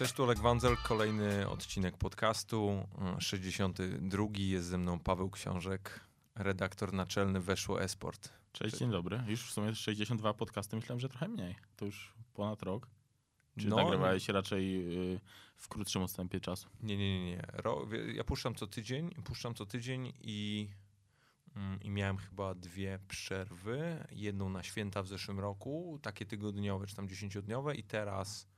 Cześć, tu Olek Wandzel, kolejny odcinek podcastu, 62. Jest ze mną Paweł Książek, redaktor naczelny Weszło Esport. Cześć, dzień dobry. Już w sumie 62 podcasty, myślałem, że trochę mniej. To już ponad rok. Czy no, nagrywałeś nie. raczej y, w krótszym odstępie czasu? Nie, nie, nie. nie. Ja puszczam co tydzień, puszczam co tydzień i, mm, i miałem chyba dwie przerwy. Jedną na święta w zeszłym roku, takie tygodniowe czy tam dziesięciodniowe i teraz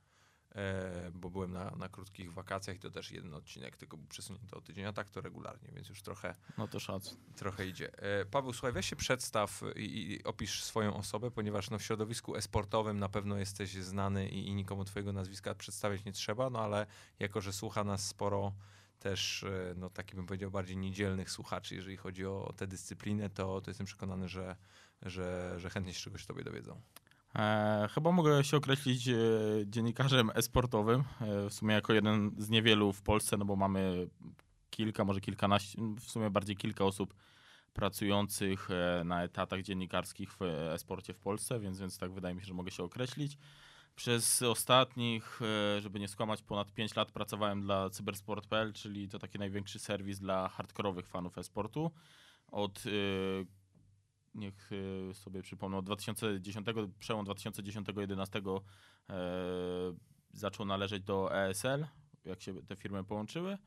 bo byłem na, na krótkich wakacjach i to też jeden odcinek, tylko był przesunięty o tydzień, a tak to regularnie, więc już trochę... No to szac. Trochę idzie. E, Paweł, słuchaj, weź się przedstaw i, i opisz swoją osobę, ponieważ no, w środowisku esportowym na pewno jesteś znany i, i nikomu twojego nazwiska przedstawiać nie trzeba, no ale jako, że słucha nas sporo też, e, no taki bym powiedział, bardziej niedzielnych słuchaczy, jeżeli chodzi o tę dyscyplinę, to, to jestem przekonany, że, że, że chętnie się czegoś tobie dowiedzą. E, chyba mogę się określić e, dziennikarzem esportowym, e, w sumie jako jeden z niewielu w Polsce, no bo mamy kilka, może kilkanaście, w sumie bardziej kilka osób pracujących e, na etatach dziennikarskich w esporcie w Polsce, więc, więc tak wydaje mi się, że mogę się określić. Przez ostatnich, e, żeby nie skłamać, ponad 5 lat pracowałem dla cybersport.pl, czyli to taki największy serwis dla hardkorowych fanów esportu. Od e, niech e, sobie przypomnę, od 2010, przełom 2010-2011 e, zaczął należeć do ESL, jak się te firmy połączyły.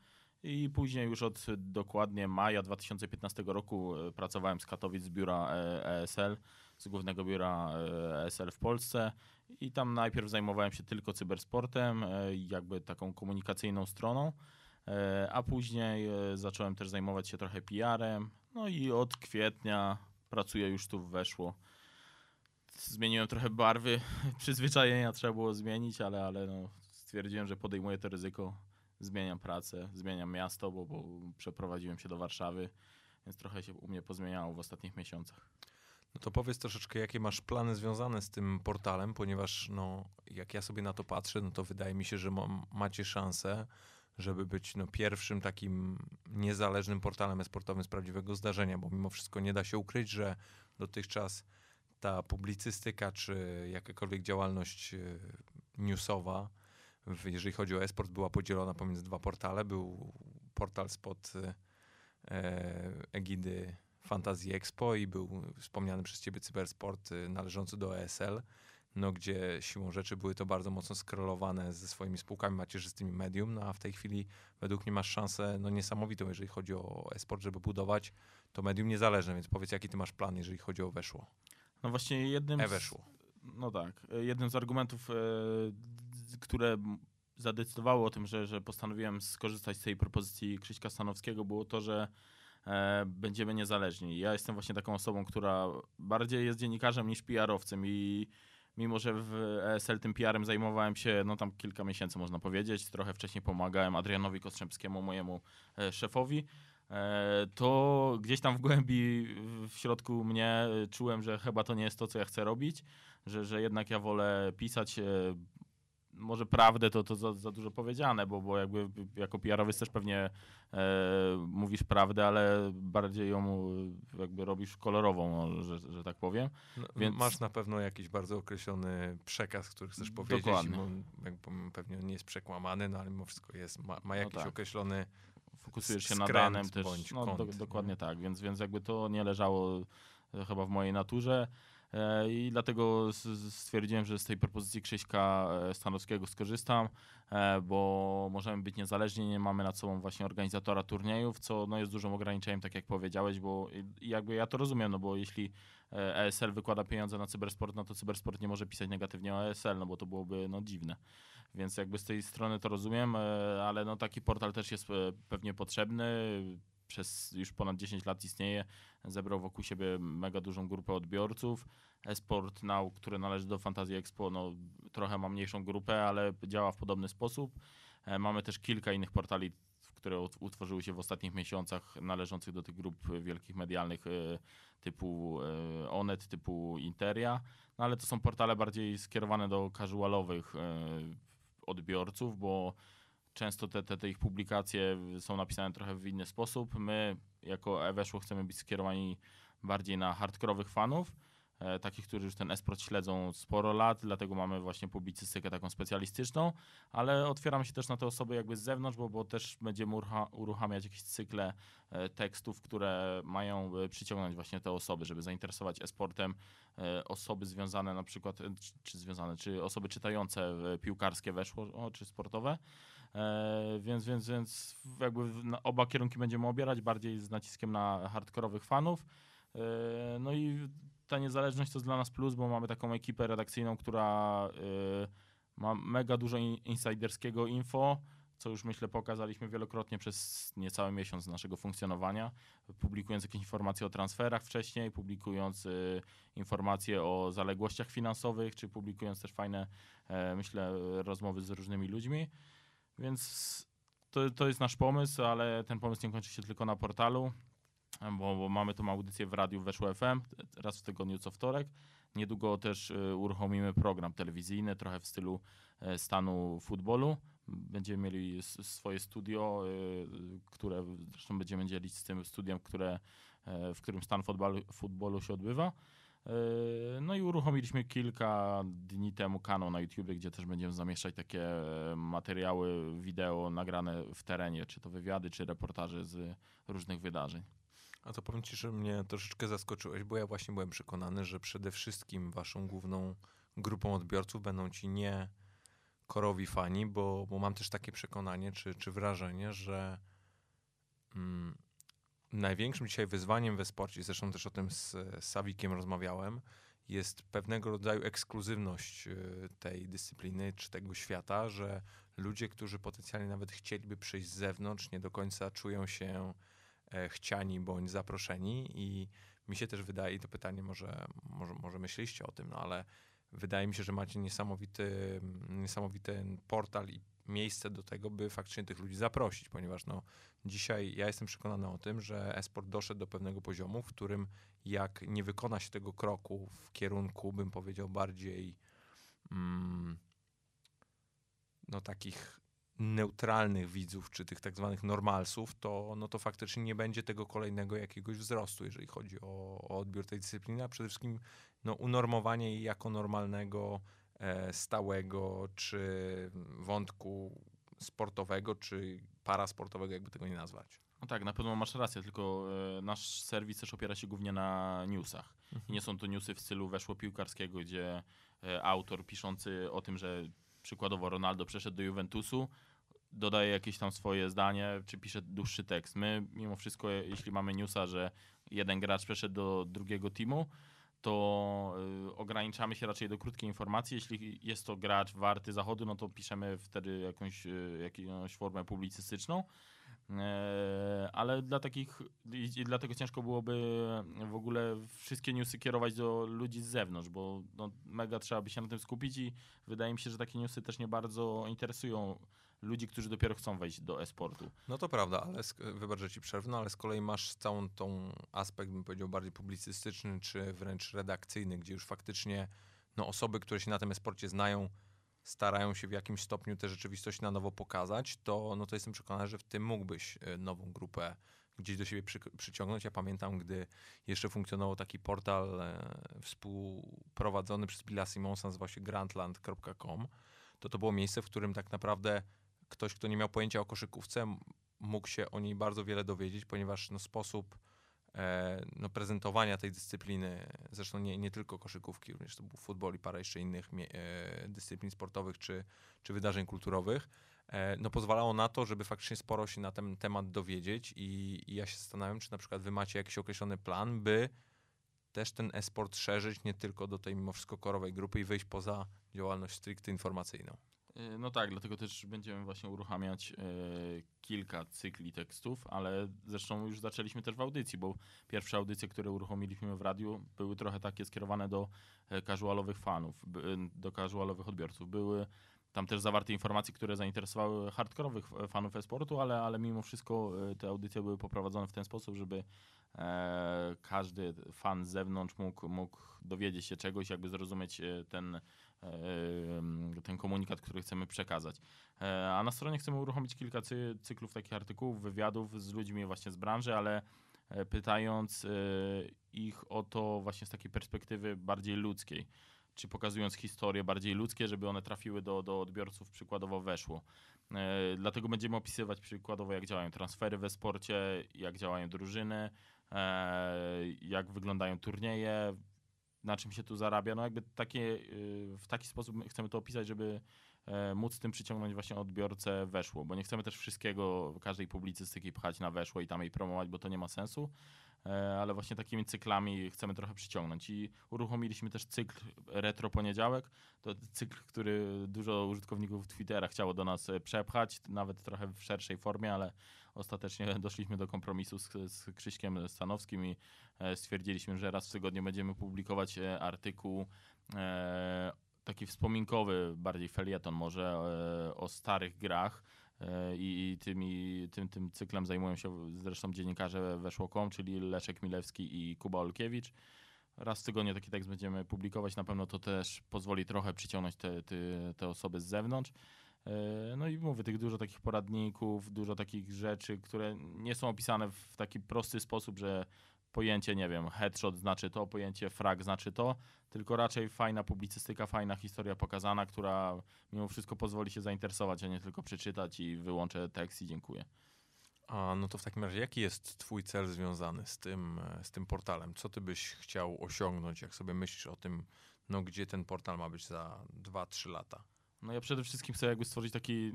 I później już od dokładnie maja 2015 roku e, pracowałem z Katowic z biura ESL, z głównego biura ESL w Polsce. I tam najpierw zajmowałem się tylko cybersportem, jakby taką komunikacyjną stroną, a później zacząłem też zajmować się trochę PR-em, no i od kwietnia pracuję już tu weszło. Zmieniłem trochę barwy, przyzwyczajenia trzeba było zmienić, ale, ale no, stwierdziłem, że podejmuję to ryzyko. Zmieniam pracę, zmieniam miasto, bo, bo przeprowadziłem się do Warszawy, więc trochę się u mnie pozmieniało w ostatnich miesiącach. No to powiedz troszeczkę, jakie masz plany związane z tym portalem, ponieważ no, jak ja sobie na to patrzę, no to wydaje mi się, że ma, macie szansę żeby być no, pierwszym takim niezależnym portalem esportowym z prawdziwego zdarzenia, bo mimo wszystko nie da się ukryć, że dotychczas ta publicystyka czy jakakolwiek działalność e, newsowa, jeżeli chodzi o esport, była podzielona pomiędzy dwa portale. Był portal spod e, egidy Fantasy Expo i był wspomniany przez ciebie Cybersport e, należący do ESL no, gdzie siłą rzeczy były to bardzo mocno skrelowane ze swoimi spółkami macierzystymi medium, no a w tej chwili według mnie masz szansę no, niesamowitą, jeżeli chodzi o esport, żeby budować to medium niezależne, więc powiedz, jaki ty masz plan, jeżeli chodzi o weszło? No właśnie jednym E-weszło. No tak, jednym z argumentów, e, które zadecydowało o tym, że, że postanowiłem skorzystać z tej propozycji Krzyśka Stanowskiego było to, że e, będziemy niezależni. Ja jestem właśnie taką osobą, która bardziej jest dziennikarzem niż PR-owcem i mimo że w ESL tym PR-em zajmowałem się no tam kilka miesięcy można powiedzieć, trochę wcześniej pomagałem Adrianowi Kostrzębskiemu, mojemu e, szefowi, e, to gdzieś tam w głębi, w środku mnie czułem, że chyba to nie jest to, co ja chcę robić, że, że jednak ja wolę pisać, może prawdę to, to za, za, dużo powiedziane, bo, bo jakby jako PR-owiec też pewnie e, mówisz prawdę, ale bardziej ją jakby robisz kolorową, no, że, że tak powiem. No, Więc... Masz na pewno jakiś bardzo określony przekaz, który chcesz powiedzieć. Dokładnie. pewnie nie jest przekłamany, no ale mimo wszystko jest, ma, ma jakiś no tak. określony Fokusujesz się na danym też. No, do, dokładnie tak, więc, więc jakby to nie leżało e, chyba w mojej naturze. E, I dlatego stwierdziłem, że z tej propozycji Krzyśka e, Stanowskiego skorzystam, e, bo możemy być niezależni, nie mamy nad sobą właśnie organizatora turniejów, co no, jest dużym ograniczeniem, tak jak powiedziałeś, bo jakby ja to rozumiem, no bo jeśli ESL wykłada pieniądze na cybersport, no to cybersport nie może pisać negatywnie o ESL, no bo to byłoby no, dziwne. Więc jakby z tej strony to rozumiem, ale no taki portal też jest pewnie potrzebny przez już ponad 10 lat istnieje, zebrał wokół siebie mega dużą grupę odbiorców. Esport Now, który należy do Fantasy Expo, no, trochę ma mniejszą grupę, ale działa w podobny sposób. E, mamy też kilka innych portali, które utworzyły się w ostatnich miesiącach, należących do tych grup wielkich medialnych e, typu e, Onet, typu Interia, no ale to są portale bardziej skierowane do casualowych odbiorców, bo często te, te, te, ich publikacje są napisane trochę w inny sposób. My jako Eweszło chcemy być skierowani bardziej na hardkorowych fanów, e, takich, którzy już ten esport śledzą sporo lat, dlatego mamy właśnie publicystykę taką specjalistyczną, ale otwieramy się też na te osoby jakby z zewnątrz, bo, bo też będziemy uruchamiać jakieś cykle e, tekstów, które mają e, przyciągnąć właśnie te osoby, żeby zainteresować esportem osoby związane na przykład, czy, czy związane, czy osoby czytające piłkarskie weszło, czy sportowe. Więc, więc, więc jakby oba kierunki będziemy obierać, bardziej z naciskiem na hardkorowych fanów. No i ta niezależność to jest dla nas plus, bo mamy taką ekipę redakcyjną, która y, ma mega dużo insiderskiego info, co już myślę pokazaliśmy wielokrotnie przez niecały miesiąc naszego funkcjonowania, publikując jakieś informacje o transferach wcześniej, publikując y, informacje o zaległościach finansowych, czy publikując też fajne, e, myślę, rozmowy z różnymi ludźmi. Więc to, to jest nasz pomysł, ale ten pomysł nie kończy się tylko na portalu bo, bo, mamy tą audycję w radiu Weszło FM raz w tygodniu co wtorek. Niedługo też y, uruchomimy program telewizyjny, trochę w stylu y, stanu futbolu. Będziemy mieli swoje studio, y, które zresztą będziemy dzielić z tym studiem, które, w którym stan futbolu, się odbywa. No i uruchomiliśmy kilka dni temu kanał na YouTube, gdzie też będziemy zamieszczać takie materiały wideo nagrane w terenie, czy to wywiady, czy reportaże z różnych wydarzeń. A to powiem ci, że mnie troszeczkę zaskoczyłeś, bo ja właśnie byłem przekonany, że przede wszystkim waszą główną grupą odbiorców będą ci nie korowi fani, bo, bo mam też takie przekonanie czy, czy wrażenie, że mm, największym dzisiaj wyzwaniem we sporcie, zresztą też o tym z, z Sawikiem rozmawiałem, jest pewnego rodzaju ekskluzywność y, tej dyscypliny czy tego świata, że ludzie, którzy potencjalnie nawet chcieliby przyjść z zewnątrz, nie do końca czują się chciani bądź zaproszeni i mi się też wydaje, i to pytanie może, może, może myśleliście o tym, no ale wydaje mi się, że macie niesamowity, niesamowity portal i miejsce do tego, by faktycznie tych ludzi zaprosić, ponieważ no, dzisiaj ja jestem przekonany o tym, że esport doszedł do pewnego poziomu, w którym jak nie wykona się tego kroku w kierunku, bym powiedział, bardziej mm, no takich neutralnych widzów, czy tych tak zwanych normalsów, to, no to faktycznie nie będzie tego kolejnego jakiegoś wzrostu, jeżeli chodzi o, o odbiór tej dyscypliny, a przede wszystkim no, unormowanie jej jako normalnego, e, stałego, czy wątku sportowego, czy parasportowego, jakby tego nie nazwać. No tak, na pewno masz rację, tylko e, nasz serwis też opiera się głównie na newsach. Mhm. I nie są to newsy w stylu weszło piłkarskiego, gdzie e, autor piszący o tym, że przykładowo Ronaldo przeszedł do Juventusu, dodaje jakieś tam swoje zdanie, czy pisze dłuższy tekst. My mimo wszystko, jeśli mamy newsa, że jeden gracz przeszedł do drugiego teamu, to y, ograniczamy się raczej do krótkiej informacji. Jeśli jest to gracz warty zachodu, no to piszemy wtedy jakąś, y, jakąś formę publicystyczną. E, ale dla takich, dlatego ciężko byłoby w ogóle wszystkie newsy kierować do ludzi z zewnątrz, bo no, mega trzeba by się na tym skupić i wydaje mi się, że takie newsy też nie bardzo interesują ludzi, którzy dopiero chcą wejść do e-sportu. No to prawda, ale wybacz, że ci przerwę, no ale z kolei masz całą tą aspekt, bym powiedział, bardziej publicystyczny, czy wręcz redakcyjny, gdzie już faktycznie no, osoby, które się na tym e-sporcie znają, starają się w jakimś stopniu tę rzeczywistość na nowo pokazać, to, no to jestem przekonany, że w tym mógłbyś e, nową grupę gdzieś do siebie przy, przyciągnąć. Ja pamiętam, gdy jeszcze funkcjonował taki portal e, współprowadzony przez Billa Simonsa, nazywał się grandland.com, to to było miejsce, w którym tak naprawdę ktoś, kto nie miał pojęcia o koszykówce, mógł się o niej bardzo wiele dowiedzieć, ponieważ no, sposób e, no, prezentowania tej dyscypliny, zresztą nie, nie tylko koszykówki, również to był futbol i parę jeszcze innych e, dyscyplin sportowych czy, czy wydarzeń kulturowych, e, no, pozwalało na to, żeby faktycznie sporo się na ten temat dowiedzieć i, i ja się zastanawiam, czy na przykład wy macie jakiś określony plan, by też ten e-sport szerzyć nie tylko do tej mimo wszystko korowej grupy i wyjść poza działalność stricte informacyjną. E, no tak, dlatego też będziemy właśnie uruchamiać e, kilka cykli tekstów, ale zresztą już zaczęliśmy też w audycji, bo pierwsze audycje, które uruchomiliśmy w radiu, były trochę takie skierowane do e, casualowych fanów, do casualowych odbiorców. Były tam też zawarte informacje, które zainteresowały hardkorowych fanów e-sportu, ale, ale mimo wszystko te audycje były poprowadzone w ten sposób, żeby e, każdy fan z zewnątrz mógł, mógł dowiedzieć się czegoś, jakby zrozumieć ten ten komunikat, który chcemy przekazać. E, a na stronie chcemy uruchomić kilka cyklów takich artykułów, wywiadów z ludźmi właśnie z branży, ale pytając ich o to właśnie z takiej perspektywy bardziej ludzkiej czy pokazując historie bardziej ludzkie, żeby one trafiły do, do odbiorców, przykładowo weszło. E, dlatego będziemy opisywać przykładowo, jak działają transfery we sporcie, jak działają drużyny, e, jak wyglądają turnieje, na czym się tu zarabia. No jakby takie, y, w taki sposób chcemy to opisać, żeby e, móc tym przyciągnąć właśnie odbiorcę weszło, bo nie chcemy też wszystkiego, każdej publicystyki pchać na weszło i tam jej promować, bo to nie ma sensu, E, ale właśnie takimi cyklami chcemy trochę przyciągnąć. I uruchomiliśmy też cykl Retro Poniedziałek. To cykl, który dużo użytkowników Twittera chciało do nas e, przepchać, nawet trochę w szerszej formie, ale ostatecznie doszliśmy do kompromisu z, z Krzyśkiem Stanowskim i e, stwierdziliśmy, że raz w tygodniu będziemy publikować artykuł taki wspominkowy, bardziej felieton może, o starych grach E, i tymi, tym, tym cyklem zajmują się zresztą dziennikarze Weszło.com, czyli Leszek Milewski i Kuba Olkiewicz. Raz w tygodniu taki tekst będziemy publikować, na pewno to też pozwoli trochę przyciągnąć te, te, te osoby z zewnątrz. E, no i mówię, tych dużo takich poradników, dużo takich rzeczy, które nie są opisane w taki prosty sposób, że pojęcie, nie wiem, headshot znaczy to, pojęcie frag znaczy to, tylko raczej fajna publicystyka, fajna historia pokazana, która mimo wszystko pozwoli się zainteresować, a nie tylko przeczytać i wyłączę tekst i dziękuję. A no to w takim razie, jaki jest Twój cel związany z tym, e, z tym portalem? Co Ty byś chciał osiągnąć, jak sobie myślisz o tym, no gdzie ten portal ma być za 2-3 lata? No ja przede wszystkim chcę jakby stworzyć taki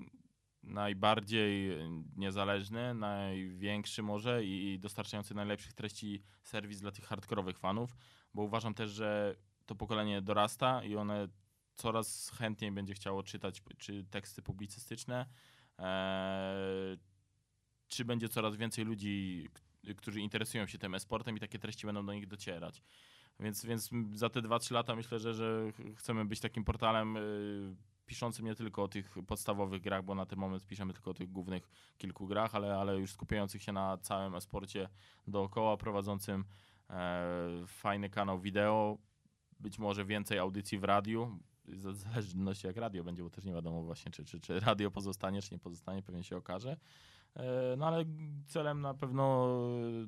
najbardziej niezależny, największy może i dostarczający najlepszych treści serwis dla tych hardkorowych fanów, bo uważam też, że to pokolenie dorasta i one coraz chętniej będzie chciało czytać czy teksty publicystyczne, e, czy będzie coraz więcej ludzi, którzy interesują się tym e-sportem i takie treści będą do nich docierać. Więc, więc za te 2-3 lata myślę, że, że chcemy być takim portalem y, piszącym nie tylko o tych podstawowych grach, bo na ten moment piszemy tylko o tych głównych kilku grach, ale, ale już skupiających się na całym esporcie dookoła, prowadzącym e, fajny kanał wideo, być może więcej audycji w radiu, w zależności jak radio będzie, bo też nie wiadomo właśnie, czy, czy, czy radio pozostanie, czy nie pozostanie, pewnie się okaże. E, no ale celem na pewno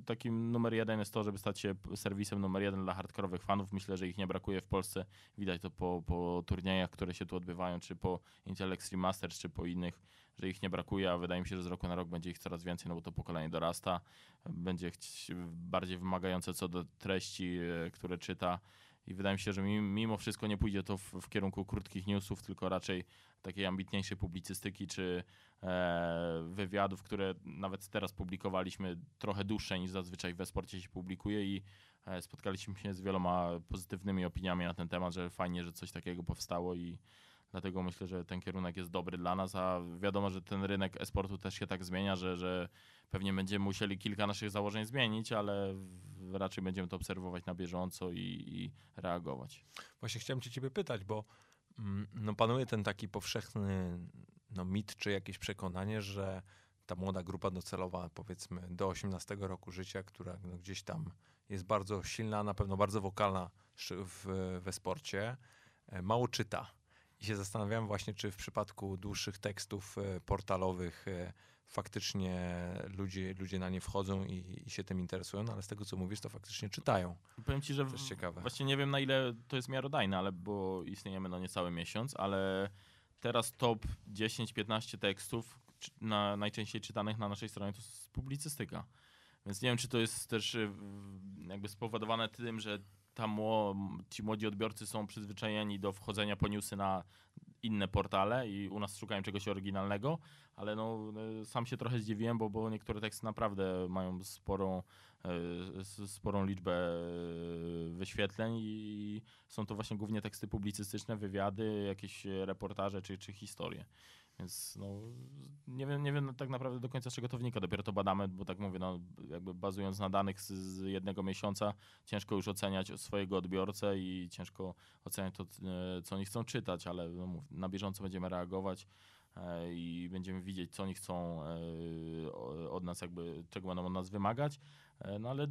takim numer jeden jest to, żeby stać się serwisem numer jeden dla hardkorowych fanów. Myślę, że ich nie brakuje w Polsce. Widać to po, po turniejach, które się tu odbywają, czy po Intel Extreme Masters, czy po innych, że ich nie brakuje, a wydaje mi się, że z roku na rok będzie ich coraz więcej, no bo to pokolenie dorasta, będzie bardziej wymagające co do treści, e, które czyta. I wydaje mi się, że mimo wszystko nie pójdzie to w, w kierunku krótkich newsów, tylko raczej takiej ambitniejszej publicystyki czy e, wywiadów, które nawet teraz publikowaliśmy trochę dłuższe niż zazwyczaj we sporcie się publikuje i e, spotkaliśmy się z wieloma pozytywnymi opiniami na ten temat, że fajnie, że coś takiego powstało i dlatego myślę, że ten kierunek jest dobry dla nas, a wiadomo, że ten rynek esportu też się tak zmienia, że, że pewnie będziemy musieli kilka naszych założeń zmienić, ale raczej będziemy to obserwować na bieżąco i, i reagować. Właśnie chciałem cię ciebie pytać, bo Mm, no panuje ten taki powszechny no, mit czy jakieś przekonanie, że ta młoda grupa docelowa, powiedzmy do 18 roku życia, która no, gdzieś tam jest bardzo silna, na pewno bardzo wokalna w, we sporcie, e, mało czyta. I się zastanawiałem właśnie, czy w przypadku dłuższych tekstów e, portalowych e, faktycznie ludzie, ludzie na nie wchodzą i, i, się tym interesują, no ale z tego co mówisz, to faktycznie czytają. Powiem ci, że ciekawe. właśnie nie wiem na ile to jest miarodajne, ale bo istniejemy no niecały miesiąc, ale teraz top 10-15 tekstów na, najczęściej czytanych na naszej stronie to jest publicystyka. Więc nie wiem, czy to jest też y, jakby spowodowane tym, że tam ci młodzi odbiorcy są przyzwyczajeni do wchodzenia po newsy na inne portale i u nas szukają czegoś oryginalnego, ale no, e, sam się trochę zdziwiłem, bo, bo niektóre teksty naprawdę mają sporą, e, sporą liczbę e, wyświetleń i są to właśnie głównie teksty publicystyczne, wywiady, jakieś reportaże czy, czy historie. Więc no, nie wiem, nie wiem tak naprawdę do końca czego to wynika. Dopiero to badamy, bo tak mówię, no, jakby bazując na danych z, z jednego miesiąca, ciężko już oceniać swojego odbiorcę i ciężko oceniać to, co oni chcą czytać, ale no, na bieżąco będziemy reagować e, i będziemy widzieć, co oni chcą e, od nas, jakby czego będą od nas wymagać. E, no ale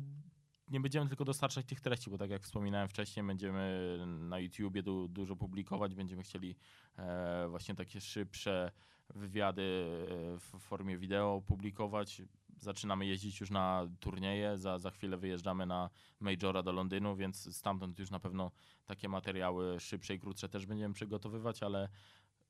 nie będziemy tylko dostarczać tych treści, bo tak jak wspominałem wcześniej, będziemy na YouTubie du dużo publikować, będziemy chcieli e, właśnie takie szybsze wywiady w formie wideo publikować. zaczynamy jeździć już na turnieje, za, za chwilę wyjeżdżamy na Majora do Londynu, więc stamtąd już na pewno takie materiały szybsze i krótsze też będziemy przygotowywać, ale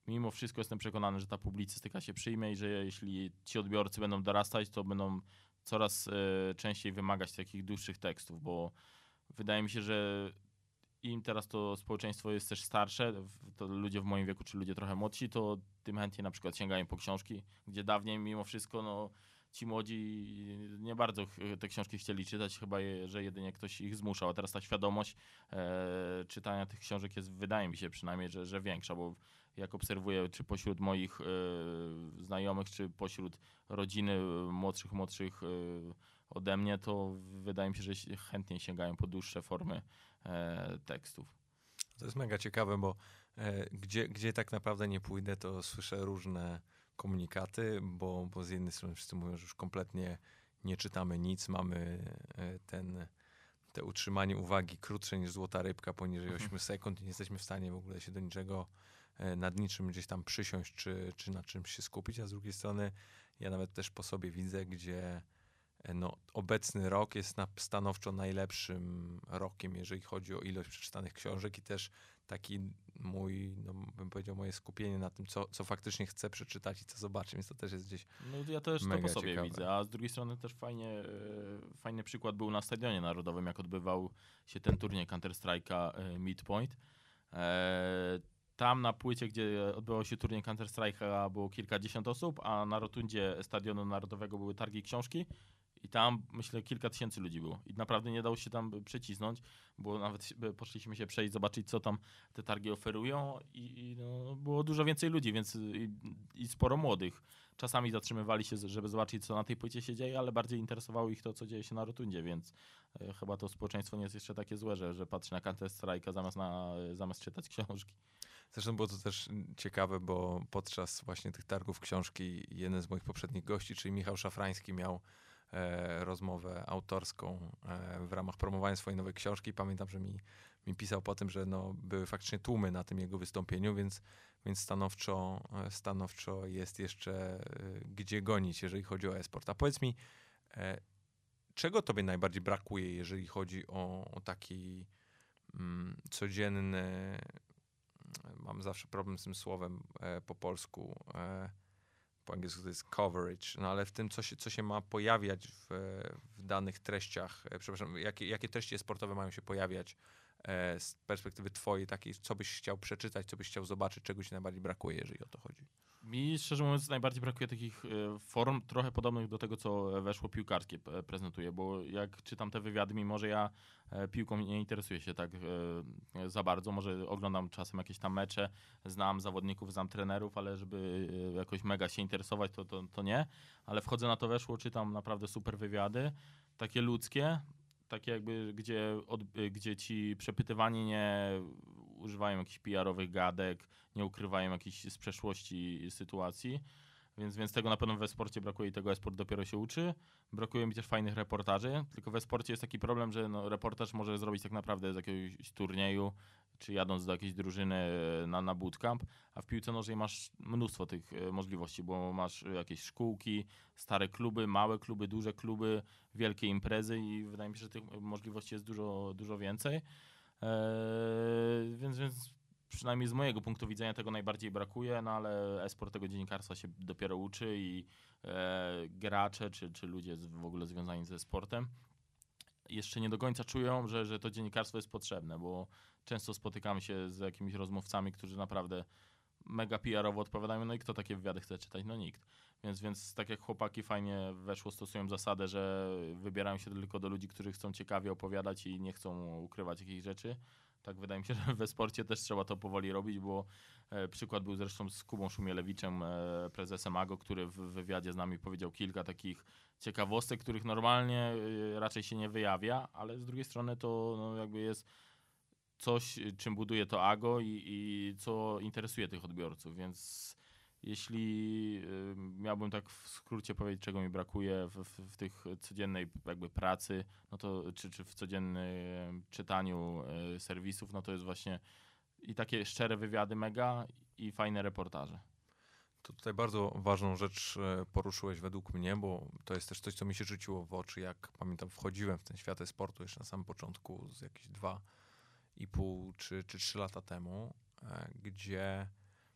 mimo wszystko jestem przekonany, że ta publicystyka się przyjmie i że jeśli ci odbiorcy będą dorastać, to będą coraz y, częściej wymagać takich dłuższych tekstów, bo wydaje mi się, że im teraz to społeczeństwo jest też starsze, to ludzie w moim wieku, czy ludzie trochę młodsi, to tym chętniej na przykład sięgają po książki, gdzie dawniej mimo wszystko no, ci młodzi nie bardzo te książki chcieli czytać, chyba je, że jedynie ktoś ich zmuszał, a teraz ta świadomość e, czytania tych książek jest, wydaje mi się przynajmniej, że, że większa, bo jak obserwuję, czy pośród moich e, znajomych, czy pośród rodziny młodszych, młodszych e, ode mnie, to wydaje mi się, że chętniej sięgają po dłuższe formy e, tekstów. To jest mega ciekawe, bo e, gdzie, gdzie tak naprawdę nie pójdę, to słyszę różne komunikaty, bo, bo z jednej strony wszyscy mówią, że już kompletnie nie czytamy nic, mamy e, ten, te utrzymanie uwagi krótsze niż złota rybka, poniżej 8 mhm. sekund i nie jesteśmy w stanie w ogóle się do niczego, e, nad niczym gdzieś tam przysiąść, czy, czy na czymś się skupić, a z drugiej strony ja nawet też po sobie widzę, gdzie e, no, obecny rok jest na, stanowczo najlepszym rokiem, jeżeli chodzi o ilość przeczytanych książek i też taki mój, no bym powiedział, moje skupienie na tym, co, co faktycznie chcę przeczytać i co zobaczyć, więc to też jest gdzieś No ja też to po sobie ciekawe. widzę, a z drugiej strony też fajnie, e, fajny przykład był na Stadionie Narodowym, jak odbywał się ten turniej Counter-Strike'a e, Midpoint. E, tam na płycie, gdzie odbywał się turniej Counter-Strike'a było kilkadziesiąt osób, a na rotundzie Stadionu Narodowego były targi książki i tam, myślę, kilka tysięcy ludzi było. I naprawdę nie dało się tam przycisnąć, bo nawet poszliśmy się przejść, zobaczyć, co tam te targi oferują i, i no, było dużo więcej ludzi, więc i, i, sporo młodych. Czasami zatrzymywali się, żeby zobaczyć, co na tej płycie się dzieje, ale bardziej interesowało ich to, co dzieje się na rotundzie, więc e, chyba to społeczeństwo nie jest jeszcze takie złe, że, że patrzy na Counter Strike'a zamiast, na, zamiast czytać książki. Zresztą było to też ciekawe, bo podczas właśnie tych targów książki jeden z moich poprzednich gości, czyli Michał Szafrański miał E, rozmowę autorską e, w ramach promowania swojej nowej książki. Pamiętam, że mi, mi pisał po tym, że no, były faktycznie tłumy na tym jego wystąpieniu, więc, więc stanowczo, e, stanowczo jest jeszcze gdzie gonić, jeżeli chodzi o esport. A powiedz mi, czego tobie najbardziej brakuje, jeżeli chodzi o, o taki mm, codzienny, mam zawsze problem z tym słowem po polsku, po angielsku to jest coverage, no ale w tym, co się, co się ma pojawiać w, w danych treściach, e, przepraszam, jakie, jakie treści sportowe mają się pojawiać e, z perspektywy twojej, takiej, co byś chciał przeczytać, co byś chciał zobaczyć, czego ci najbardziej brakuje, jeżeli o to chodzi? Mi szczerze mówiąc najbardziej brakuje takich e, form trochę podobnych do tego, co weszło piłkarskie prezentuje, bo jak czytam te wywiady, mimo że ja e, piłką nie interesuję się tak e, za bardzo, może oglądam czasem jakieś tam mecze, znam zawodników, znam trenerów, ale żeby jakoś mega się interesować, to, to, to nie, ale wchodzę na to weszło, czytam naprawdę super wywiady, takie ludzkie, takie jakby, gdzie, od, gdzie ci przepytywani nie używają jakichś PR-owych gadek, nie ukrywają jakichś z przeszłości sytuacji. Więc, więc tego na pewno we sporcie brakuje i tego esport dopiero się uczy. Brakuje mi też fajnych reportaży, tylko we sporcie jest taki problem, że no, reportaż może zrobić tak naprawdę z jakiegoś turnieju, czy jadąc do jakiejś drużyny e, na, na bootcamp, a w piłce nożnej masz mnóstwo tych e, możliwości, bo masz jakieś szkółki, stare kluby, małe kluby, duże kluby, wielkie imprezy i wydaje mi się, że tych możliwości jest dużo, dużo więcej. Eee, więc, więc przynajmniej z mojego punktu widzenia tego najbardziej brakuje, no ale esport tego dziennikarstwa się dopiero uczy i e, gracze czy, czy ludzie w ogóle związani ze sportem jeszcze nie do końca czują, że, że to dziennikarstwo jest potrzebne, bo często spotykamy się z jakimiś rozmówcami, którzy naprawdę mega PR-owo odpowiadają, no i kto takie wywiady chce czytać? No nikt. Więc, więc tak jak chłopaki fajnie weszło, stosują zasadę, że wybierają się tylko do ludzi, którzy chcą ciekawie opowiadać i nie chcą ukrywać jakichś rzeczy. Tak wydaje mi się, że we sporcie też trzeba to powoli robić, bo e, przykład był zresztą z Kubą Szumielewiczem, e, prezesem AGO, który w wywiadzie z nami powiedział kilka takich ciekawostek, których normalnie e, raczej się nie wyjawia, ale z drugiej strony to no, jakby jest coś, czym buduje to AGO i, i co interesuje tych odbiorców, więc jeśli y, miałbym tak w skrócie powiedzieć, czego mi brakuje w, w, w tych codziennej jakby pracy, no to, czy, czy w codziennym czytaniu y, serwisów, no to jest właśnie i takie szczere wywiady mega i fajne reportaże. To tutaj bardzo ważną rzecz poruszyłeś według mnie, bo to jest też coś, co mi się rzuciło w oczy, jak pamiętam, wchodziłem w ten świat sportu jeszcze na samym początku, z jakieś dwa i pół czy, czy trzy lata temu, e, gdzie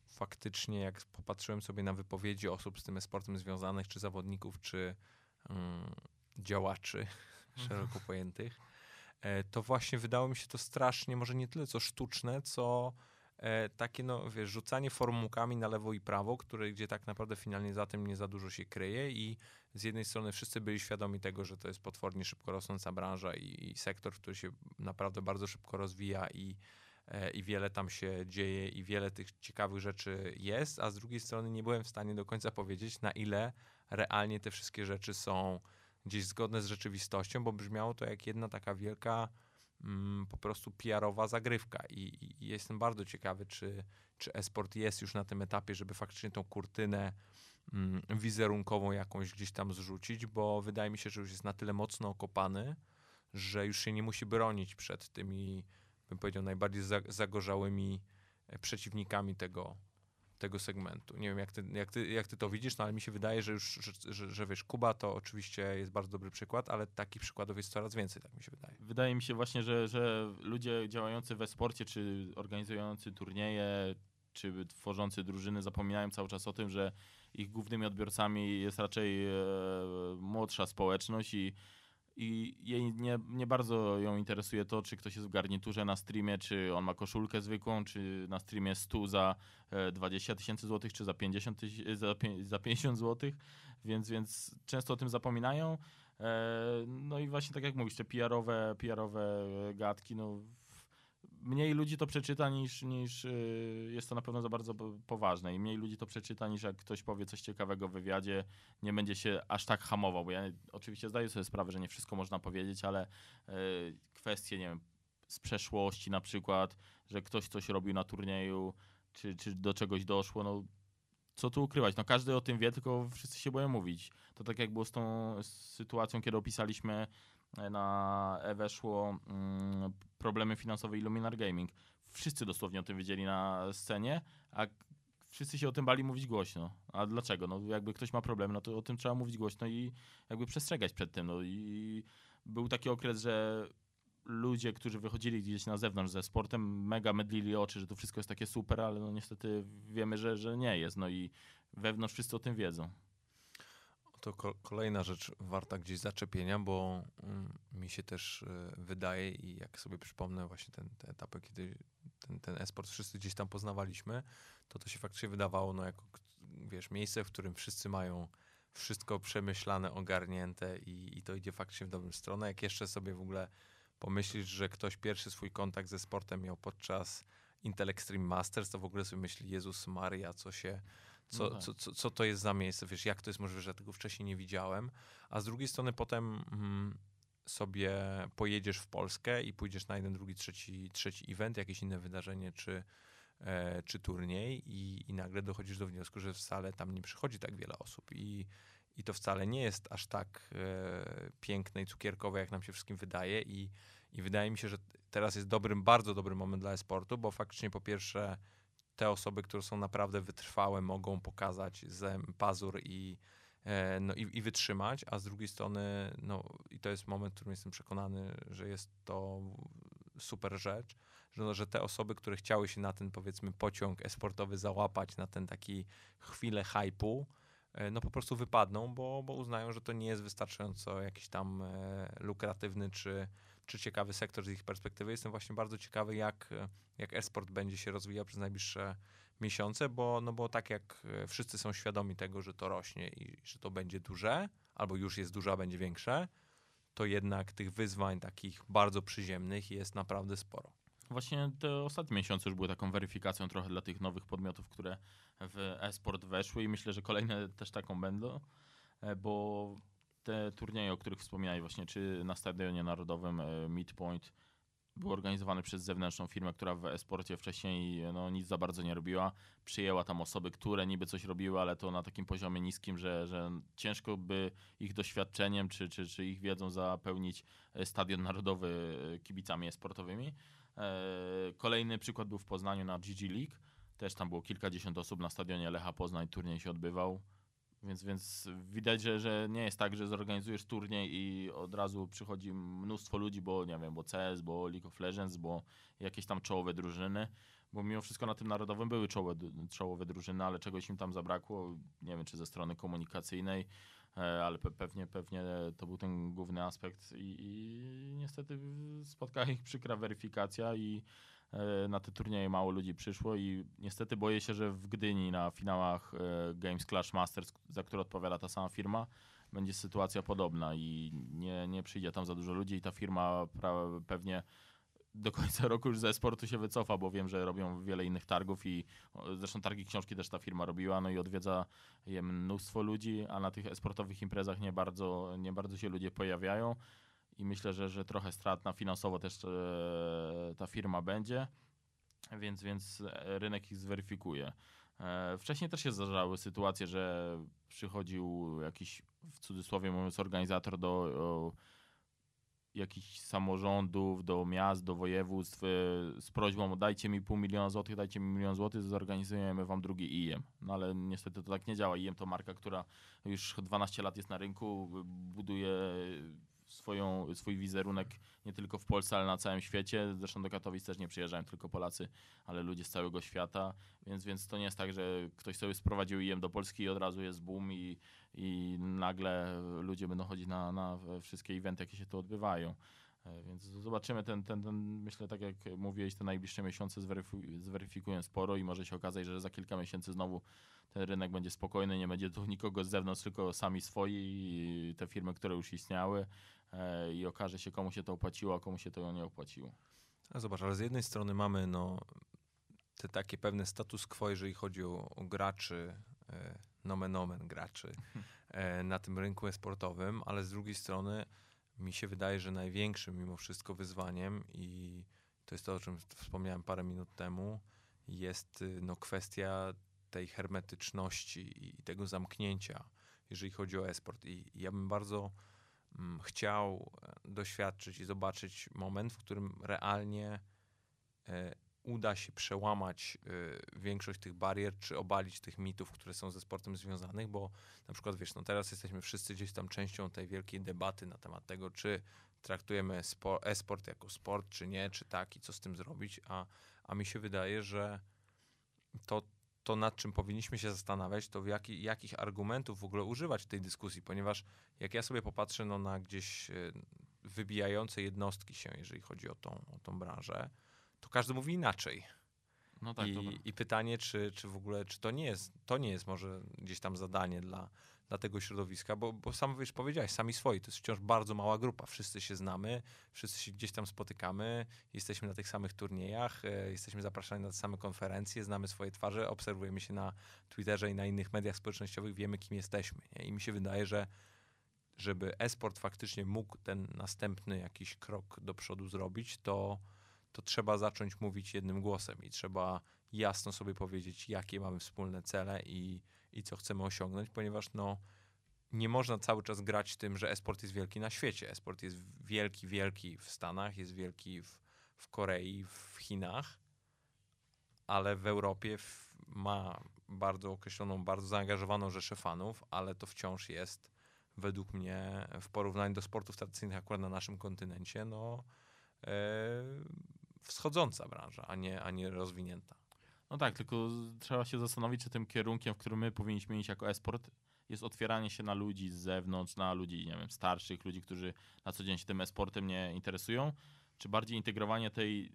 faktycznie jak popatrzyłem sobie na wypowiedzi osób z tym sportem związanych, czy zawodników, czy um, działaczy mhm. szeroko pojętych, e, to właśnie wydało mi się to strasznie, może nie tyle co sztuczne, co e, takie, no wiesz, rzucanie formułkami na lewo i prawo, które, gdzie tak naprawdę finalnie za tym nie za dużo się kryje i z jednej strony wszyscy byli świadomi tego, że to jest potwornie szybko rosnąca branża i, i sektor, który się naprawdę bardzo szybko rozwija i i wiele tam się dzieje i wiele tych ciekawych rzeczy jest, a z drugiej strony nie byłem w stanie do końca powiedzieć, na ile realnie te wszystkie rzeczy są gdzieś zgodne z rzeczywistością, bo brzmiało to jak jedna taka wielka mm, po prostu PR-owa zagrywka. I, i, jestem bardzo ciekawy, czy, czy esport jest już na tym etapie, żeby faktycznie tą kurtynę mm, wizerunkową jakąś gdzieś tam zrzucić, bo wydaje mi się, że już jest na tyle mocno okopany, że już się nie musi bronić przed tymi bym powiedział, najbardziej zagorzałymi e, przeciwnikami tego, tego segmentu. Nie wiem, jak ty, jak, ty, jak ty to widzisz, no ale mi się wydaje, że już, że, że, że, wiesz, Kuba to oczywiście jest bardzo dobry przykład, ale takich przykładów jest coraz więcej, tak mi się wydaje. Wydaje mi się właśnie, że, że ludzie działający we sporcie, czy organizujący turnieje, czy tworzący drużyny zapominają cały czas o tym, że ich głównymi odbiorcami jest raczej e, młodsza społeczność i i jej nie, nie bardzo ją interesuje to, czy ktoś jest w garniturze na streamie, czy on ma koszulkę zwykłą, czy na streamie 100 za 20 e, tysięcy złotych, czy za 50, za, za 50 złotych, więc, więc często o tym zapominają. E, no i właśnie tak jak mówisz, te PR-owe, PR-owe gadki, no mniej ludzi to przeczyta niż, niż y, jest to na pewno za bardzo poważne i mniej ludzi to przeczyta niż jak ktoś powie coś ciekawego w wywiadzie, nie będzie się aż tak hamował, bo ja oczywiście zdaję sobie sprawę, że nie wszystko można powiedzieć, ale y, kwestie, nie wiem, z przeszłości na przykład, że ktoś coś robił na turnieju, czy, czy do czegoś doszło, no co tu ukrywać? No każdy o tym wie, tylko wszyscy się boją mówić. To tak jak było z tą sytuacją, kiedy opisaliśmy na E weszło mm, problemy finansowe Illuminar Gaming. Wszyscy dosłownie o tym wiedzieli na scenie, a wszyscy się o tym bali mówić głośno. A dlaczego? No jakby ktoś ma problem, no to o tym trzeba mówić głośno i jakby przestrzegać przed tym. No i był taki okres, że ludzie, którzy wychodzili gdzieś na zewnątrz ze sportem, mega mydlili oczy, że to wszystko jest takie super, ale no niestety wiemy, że, że nie jest. No i wewnątrz wszyscy o tym wiedzą. To ko kolejna rzecz warta gdzieś zaczepienia, bo mm, mi się też y, wydaje i jak sobie przypomnę właśnie ten, te etapy, kiedy ten, ten esport wszyscy gdzieś tam poznawaliśmy, to to się faktycznie wydawało no jako, wiesz, miejsce, w którym wszyscy mają wszystko przemyślane, ogarnięte i, i to idzie faktycznie w dobrą stronę. Jak jeszcze sobie w ogóle pomyślisz, że ktoś pierwszy swój kontakt ze sportem miał podczas Intel Extreme Masters, to w ogóle sobie myśli, Jezus Maria, co się co, no tak. co, co, co to jest za miejsce, wiesz, jak to jest możliwe, że tego wcześniej nie widziałem, a z drugiej strony potem mm, sobie pojedziesz w Polskę i pójdziesz na jeden, drugi, trzeci, trzeci event, jakieś inne wydarzenie, czy, e, czy turniej i, i nagle dochodzisz do wniosku, że wcale tam nie przychodzi tak wiele osób. I, i to wcale nie jest aż tak e, piękne i cukierkowe, jak nam się wszystkim wydaje. I, i wydaje mi się, że teraz jest dobrym, bardzo dobry moment dla e-sportu, bo faktycznie po pierwsze te osoby, które są naprawdę wytrwałe, mogą pokazać z pazur i, e, no, i, i, wytrzymać, a z drugiej strony, no i to jest moment, w którym jestem przekonany, że jest to super rzecz, że, no, że te osoby, które chciały się na ten powiedzmy pociąg esportowy załapać, na ten taki chwilę hypu, e, no po prostu wypadną, bo, bo uznają, że to nie jest wystarczająco jakiś tam e, lukratywny czy, czy ciekawy sektor z ich perspektywy. Jestem właśnie bardzo ciekawy, jak, jak esport będzie się rozwijał przez najbliższe miesiące, bo, no bo tak jak wszyscy są świadomi tego, że to rośnie i że to będzie duże, albo już jest duże, a będzie większe, to jednak tych wyzwań takich bardzo przyziemnych jest naprawdę sporo. Właśnie te ostatnie miesiące już były taką weryfikacją trochę dla tych nowych podmiotów, które w e-sport weszły i myślę, że kolejne też taką będą, e, bo te turnieje, o których wspomniałeś właśnie, czy na Stadionie Narodowym e, Midpoint, był organizowany przez zewnętrzną firmę, która w esporcie wcześniej no, nic za bardzo nie robiła. Przyjęła tam osoby, które niby coś robiły, ale to na takim poziomie niskim, że, że ciężko by ich doświadczeniem czy, czy, czy ich wiedzą zapełnić e, Stadion Narodowy e, kibicami esportowymi. Kolejny przykład był w Poznaniu na GG League też tam było kilkadziesiąt osób na stadionie Lecha Poznań, turniej się odbywał. Więc, więc widać, że, że nie jest tak, że zorganizujesz turniej i od razu przychodzi mnóstwo ludzi, bo nie wiem, bo CS, bo League of Legends, bo jakieś tam czołowe drużyny, bo mimo wszystko na tym narodowym były czołowe, czołowe drużyny, ale czegoś im tam zabrakło, nie wiem, czy ze strony komunikacyjnej, e, ale pe pewnie, pewnie to był ten główny aspekt i, i niestety spotkała ich przykra weryfikacja i na te turnieje mało ludzi przyszło i niestety boję się, że w Gdyni na finałach e, Games Clash Masters, za które odpowiada ta sama firma, będzie sytuacja podobna i nie, nie przyjdzie tam za dużo ludzi i ta firma pewnie do końca roku już ze sportu się wycofa, bo wiem, że robią wiele innych targów i zresztą targi książki też ta firma robiła, no i odwiedza je mnóstwo ludzi, a na tych sportowych imprezach nie bardzo, nie bardzo się ludzie pojawiają i myślę, że, że trochę stratna finansowo też e, ta firma będzie, więc, więc rynek ich zweryfikuje. E, wcześniej też się zdarzały sytuacje, że przychodził jakiś, w cudzysłowie mówiąc, organizator do o, jakichś samorządów, do miast, do województw e, z prośbą dajcie mi pół miliona złotych, dajcie mi milion złotych, zorganizujemy wam drugi IEM. No ale niestety to tak nie działa. IEM to marka, która już 12 lat jest na rynku, buduje swoją, swój wizerunek nie tylko w Polsce, ale na całym świecie. Zresztą do Katowic też nie przyjeżdżają tylko Polacy, ale ludzie z całego świata, więc, więc to nie jest tak, że ktoś sobie sprowadził IEM do Polski i od razu jest boom i, i nagle ludzie będą chodzić na, na wszystkie eventy, jakie się tu odbywają. E, więc zobaczymy ten, ten, ten, myślę, tak jak mówiłeś, te najbliższe miesiące zweryfikują sporo i może się okazać, że za kilka miesięcy znowu ten rynek będzie spokojny, nie będzie tu nikogo z zewnątrz, tylko sami swoi i te firmy, które już istniały i okaże się, komu się to opłaciło, a komu się to nie opłaciło. A zobacz, ale z jednej strony mamy no, te takie pewne status quo, jeżeli chodzi o, o graczy, e, nomen omen graczy e, na tym rynku sportowym, ale z drugiej strony mi się wydaje, że największym mimo wszystko wyzwaniem i to jest to, o czym wspomniałem parę minut temu, jest y, no, kwestia tej hermetyczności i tego zamknięcia, jeżeli chodzi o esport. I ja bym bardzo chciał e, doświadczyć i zobaczyć moment, w którym realnie e, uda się przełamać y, większość tych barier, czy obalić tych mitów, które są ze sportem związanych, bo na przykład wiesz, no teraz jesteśmy wszyscy gdzieś tam częścią tej wielkiej debaty na temat tego, czy traktujemy e-sport jako sport, czy nie, czy tak i co z tym zrobić, a, a mi się wydaje, że to, to nad czym powinniśmy się zastanawiać, to w jaki, jakich argumentów w ogóle używać w tej dyskusji, ponieważ jak ja sobie popatrzę no, na gdzieś y, wybijające jednostki się, jeżeli chodzi o tą, o tą branżę, to każdy mówi inaczej. No tak, I, I, pytanie, czy, czy w ogóle, czy to nie jest, to nie jest może gdzieś tam zadanie dla, dla tego środowiska, bo, bo sam wiesz, powiedziałeś, sami swoi, to jest wciąż bardzo mała grupa. Wszyscy się znamy, wszyscy się gdzieś tam spotykamy, jesteśmy na tych samych turniejach, e, jesteśmy zapraszani na te same konferencje, znamy swoje twarze, obserwujemy się na Twitterze i na innych mediach społecznościowych, wiemy kim jesteśmy. Nie? I mi się wydaje, że żeby esport faktycznie mógł ten następny jakiś krok do przodu zrobić, to to trzeba zacząć mówić jednym głosem i trzeba jasno sobie powiedzieć, jakie mamy wspólne cele i, i co chcemy osiągnąć, ponieważ no, nie można cały czas grać tym, że esport jest wielki na świecie. Esport jest wielki, wielki w Stanach, jest wielki w, w Korei, w Chinach, ale w Europie w, ma bardzo określoną, bardzo zaangażowaną rzeszę fanów, ale to wciąż jest według mnie w porównaniu do sportów tradycyjnych akurat na naszym kontynencie, no e, wschodząca branża, a nie, a nie rozwinięta. No tak, tylko trzeba się zastanowić, czy tym kierunkiem, w którym my powinniśmy iść jako esport, jest otwieranie się na ludzi z zewnątrz, na ludzi, nie wiem, starszych, ludzi, którzy na co dzień się tym esportem nie interesują, czy bardziej integrowanie tej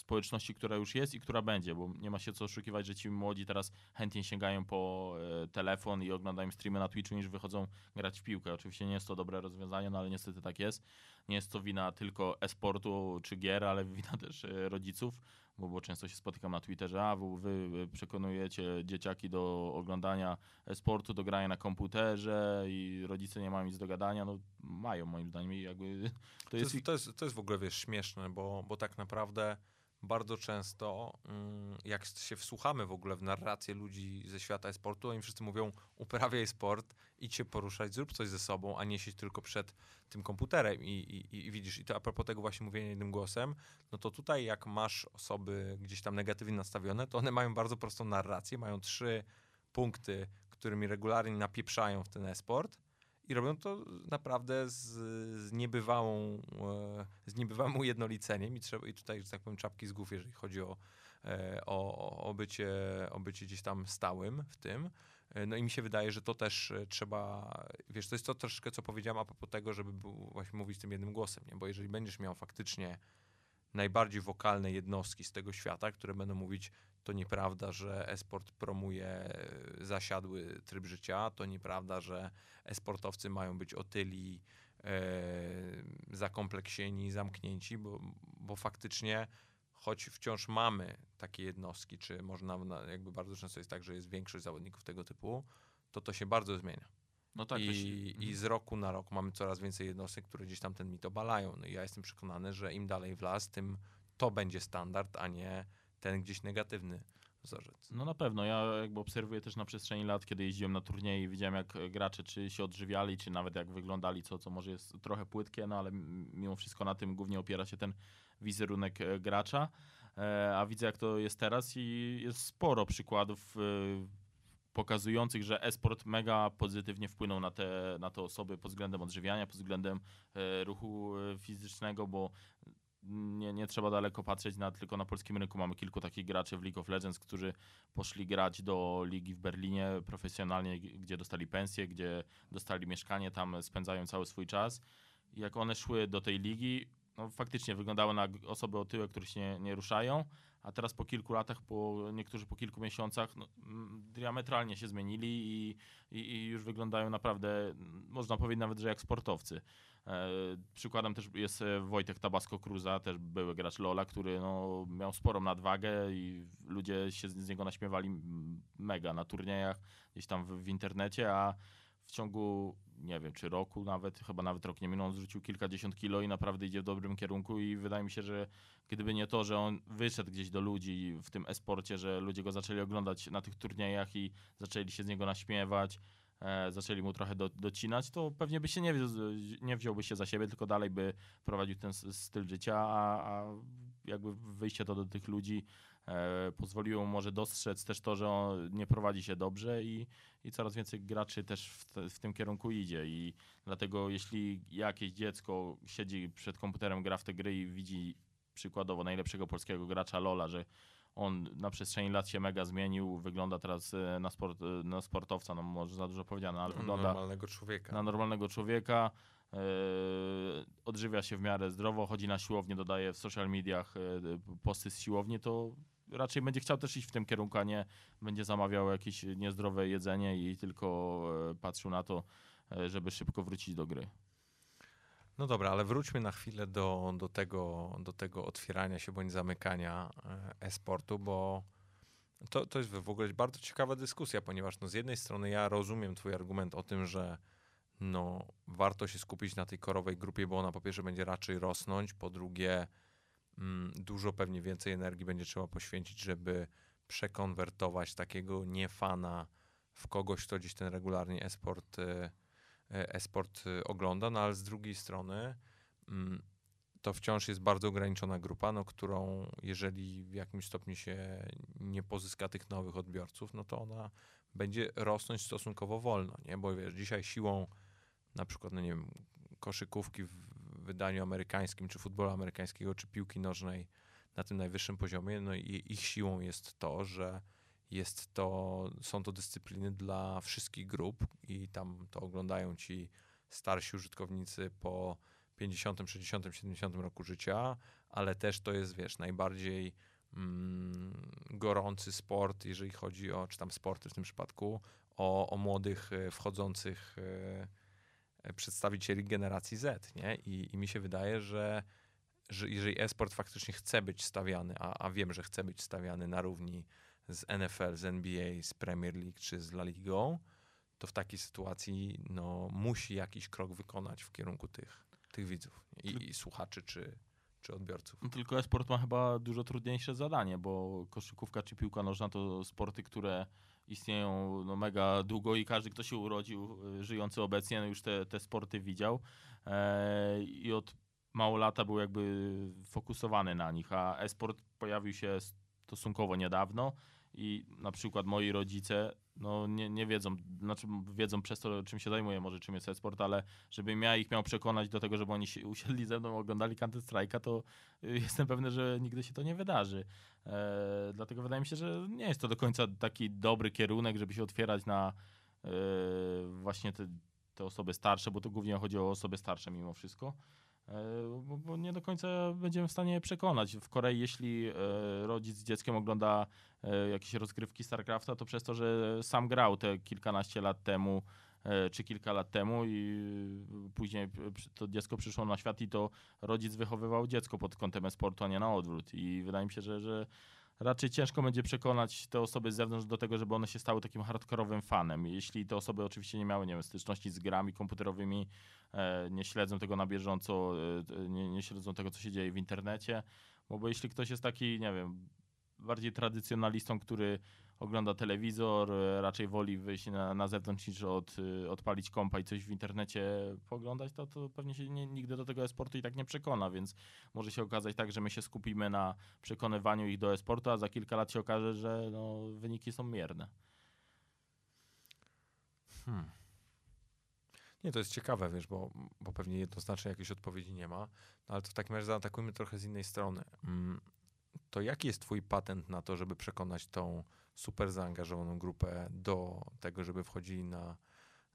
społeczności, która już jest i która będzie, bo nie ma się co oszukiwać, że ci młodzi teraz chętnie sięgają po e, telefon i oglądają streamy na Twitchu niż wychodzą grać w piłkę. Oczywiście nie jest to dobre rozwiązanie, no ale niestety tak jest. Nie jest to wina tylko e-sportu czy gier, ale wina też e, rodziców, bo, bo często się spotykam na Twitterze, a wy przekonujecie dzieciaki do oglądania e-sportu, do grania na komputerze i rodzice nie mają nic do gadania. No mają moim zdaniem jakby to jest... To jest, to jest, to jest w ogóle, wiesz, śmieszne, bo, bo tak naprawdę bardzo często, mm, jak się wsłuchamy w ogóle w narrację ludzi ze świata e-sportu, oni wszyscy mówią, uprawiaj sport, idź się poruszać, zrób coś ze sobą, a nie siedź tylko przed tym komputerem. I, i, I, widzisz, i to a propos tego właśnie mówienia jednym głosem, no to tutaj jak masz osoby gdzieś tam negatywnie nastawione, to one mają bardzo prostą narrację, mają trzy punkty, którymi regularnie napieprzają w ten e-sport, i robią to naprawdę z, z, niebywałą, e, z niebywałym ujednoliceniem i, trzeba, i tutaj, że tak powiem, czapki z głów, jeżeli chodzi o, e, o, o, bycie, o bycie gdzieś tam stałym w tym. E, no i mi się wydaje, że to też trzeba, wiesz, to jest to troszeczkę, co powiedziałem a propos tego, żeby właśnie mówić tym jednym głosem, nie? bo jeżeli będziesz miał faktycznie najbardziej wokalne jednostki z tego świata, które będą mówić, to nieprawda, że esport promuje e, zasiadły tryb życia, to nieprawda, że esportowcy mają być otyli, e, zakompleksieni, zamknięci, bo, bo faktycznie choć wciąż mamy takie jednostki, czy można jakby bardzo często jest tak, że jest większość zawodników tego typu, to to się bardzo zmienia. No tak, I, się... I mhm. z roku na rok mamy coraz więcej jednostek, które gdzieś tam ten mit obalają. No i ja jestem przekonany, że im dalej w las, tym to będzie standard, a nie ten gdzieś negatywny wzorzec. No na pewno. Ja jakby obserwuję też na przestrzeni lat, kiedy jeździłem na turnieje i widziałem jak gracze czy się odżywiali, czy nawet jak wyglądali, co, co może jest trochę płytkie, no ale mimo wszystko na tym głównie opiera się ten wizerunek e, gracza. E, a widzę jak to jest teraz i jest sporo przykładów e, pokazujących, że esport mega pozytywnie wpłynął na te, na te osoby pod względem odżywiania, pod względem ruchu fizycznego, bo nie, nie trzeba daleko patrzeć na, tylko na polskim rynku. Mamy kilku takich graczy w League of Legends, którzy poszli grać do ligi w Berlinie profesjonalnie, gdzie dostali pensję, gdzie dostali mieszkanie, tam spędzają cały swój czas. Jak one szły do tej ligi, no faktycznie wyglądały na osoby otyłe, które się nie, nie ruszają, a teraz po kilku latach, po, niektórzy po kilku miesiącach no, diametralnie się zmienili i, i, i, już wyglądają naprawdę, można powiedzieć nawet, że jak sportowcy. E, przykładem też jest e, Wojtek Tabasco Cruza, też były gracz Lola, który no, miał sporą nadwagę i ludzie się z niego naśmiewali mega na turniejach, gdzieś tam w, w internecie, a w ciągu, nie wiem, czy roku nawet, chyba nawet rok nie minął, on zrzucił kilkadziesiąt kilo i naprawdę idzie w dobrym kierunku i wydaje mi się, że gdyby nie to, że on wyszedł gdzieś do ludzi w tym esporcie, że ludzie go zaczęli oglądać na tych turniejach i zaczęli się z niego naśmiewać, zaczęli mu trochę do, docinać, to pewnie by się nie, nie wziąłby się za siebie, tylko dalej by prowadził ten styl życia, a, a jakby wyjście to do tych ludzi e, pozwoliło mu może dostrzec też to, że on nie prowadzi się dobrze i, i coraz więcej graczy też w, te, w tym kierunku idzie. I dlatego jeśli jakieś dziecko siedzi przed komputerem, gra w te gry i widzi przykładowo najlepszego polskiego gracza Lola, że on na przestrzeni lat się mega zmienił, wygląda teraz e, na, sport, e, na sportowca, no może za dużo powiedziane, ale wygląda normalnego człowieka. na normalnego człowieka, yy, odżywia się w miarę zdrowo, chodzi na siłownię, dodaje w social mediach posty z siłowni, to raczej będzie chciał też iść w tym kierunku, a nie będzie zamawiał jakieś niezdrowe jedzenie i tylko patrzył na to, żeby szybko wrócić do gry. No dobra, ale wróćmy na chwilę do, do, tego, do tego otwierania się bądź zamykania e, e-sportu, bo to, to jest w ogóle bardzo ciekawa dyskusja, ponieważ no z jednej strony ja rozumiem twój argument o tym, że no, warto się skupić na tej korowej grupie, bo ona po pierwsze będzie raczej rosnąć, po drugie mm, dużo pewnie więcej energii będzie trzeba poświęcić, żeby przekonwertować takiego niefana w kogoś, kto gdzieś ten regularnie e-sport y, e-sport y, ogląda, no ale z drugiej strony mm, to wciąż jest bardzo ograniczona grupa, no, którą jeżeli w jakimś stopniu się nie pozyska tych nowych odbiorców, no to ona będzie rosnąć stosunkowo wolno, nie? Bo wiesz, dzisiaj siłą na przykład, no nie wiem, koszykówki w wydaniu amerykańskim, czy futbolu amerykańskiego, czy piłki nożnej na tym najwyższym poziomie, no i ich siłą jest to, że jest to, są to dyscypliny dla wszystkich grup i tam to oglądają ci starsi użytkownicy po 50, 60, 70 roku życia, ale też to jest, wiesz, najbardziej mm, gorący sport, jeżeli chodzi o, czy tam sporty w tym przypadku, o, o młodych e, wchodzących e, przedstawicieli generacji Z, nie? I, i mi się wydaje, że, że jeżeli e-sport faktycznie chce być stawiany, a, a wiem, że chce być stawiany na równi z NFL, z NBA, z Premier League czy z La Ligą, to w takiej sytuacji no, musi jakiś krok wykonać w kierunku tych, tych widzów i, i słuchaczy czy, czy odbiorców. No tylko e-sport ma chyba dużo trudniejsze zadanie, bo koszykówka czy piłka nożna to sporty, które istnieją no, mega długo i każdy, kto się urodził y, żyjący obecnie, no już te, te sporty widział e, i od mało lata był jakby fokusowany na nich, a e-sport pojawił się stosunkowo niedawno i na przykład moi rodzice no nie, nie wiedzą, znaczy wiedzą przez to, czym się zajmuję, może czym jest e-sport, ale żebym ja ich miał przekonać do tego, żeby oni się usiedli ze mną, oglądali Counter Strike'a, to y, jestem pewny, że nigdy się to nie wydarzy. E, dlatego wydaje mi się, że nie jest to do końca taki dobry kierunek, żeby się otwierać na e, właśnie te, te osoby starsze, bo to głównie chodzi o osoby starsze mimo wszystko. E, bo, nie do końca będziemy w stanie przekonać. W Korei, jeśli e, rodzic z dzieckiem ogląda e, jakieś rozgrywki StarCrafta, to przez to, że sam grał te kilkanaście lat temu, czy kilka lat temu i później to dziecko przyszło na świat i to rodzic wychowywał dziecko pod kątem sportu, a nie na odwrót. I wydaje mi się, że, że raczej ciężko będzie przekonać te osoby z zewnątrz do tego, żeby one się stały takim hardkorowym fanem. Jeśli te osoby oczywiście nie miały nie wiem, styczności z grami komputerowymi, e, nie śledzą tego na bieżąco, e, nie, nie śledzą tego, co się dzieje w internecie, bo, bo jeśli ktoś jest taki, nie wiem, bardziej tradycjonalistą, który ogląda telewizor, e, raczej woli wyjść na, na zewnątrz niż od, e, odpalić kompa i coś w internecie poglądać, to, to pewnie się nie, nigdy do tego e-sportu i tak nie przekona, więc może się okazać tak, że my się skupimy na przekonywaniu ich do e-sportu, a za kilka lat się okaże, że no, wyniki są mierne. Hmm. Nie, to jest ciekawe, wiesz, bo, bo pewnie jednoznacznie jakiejś odpowiedzi nie ma, no ale to w takim razie zaatakujmy trochę z innej strony. Mm, to jaki jest twój patent na to, żeby przekonać tą super zaangażowaną grupę do tego, żeby wchodzili na,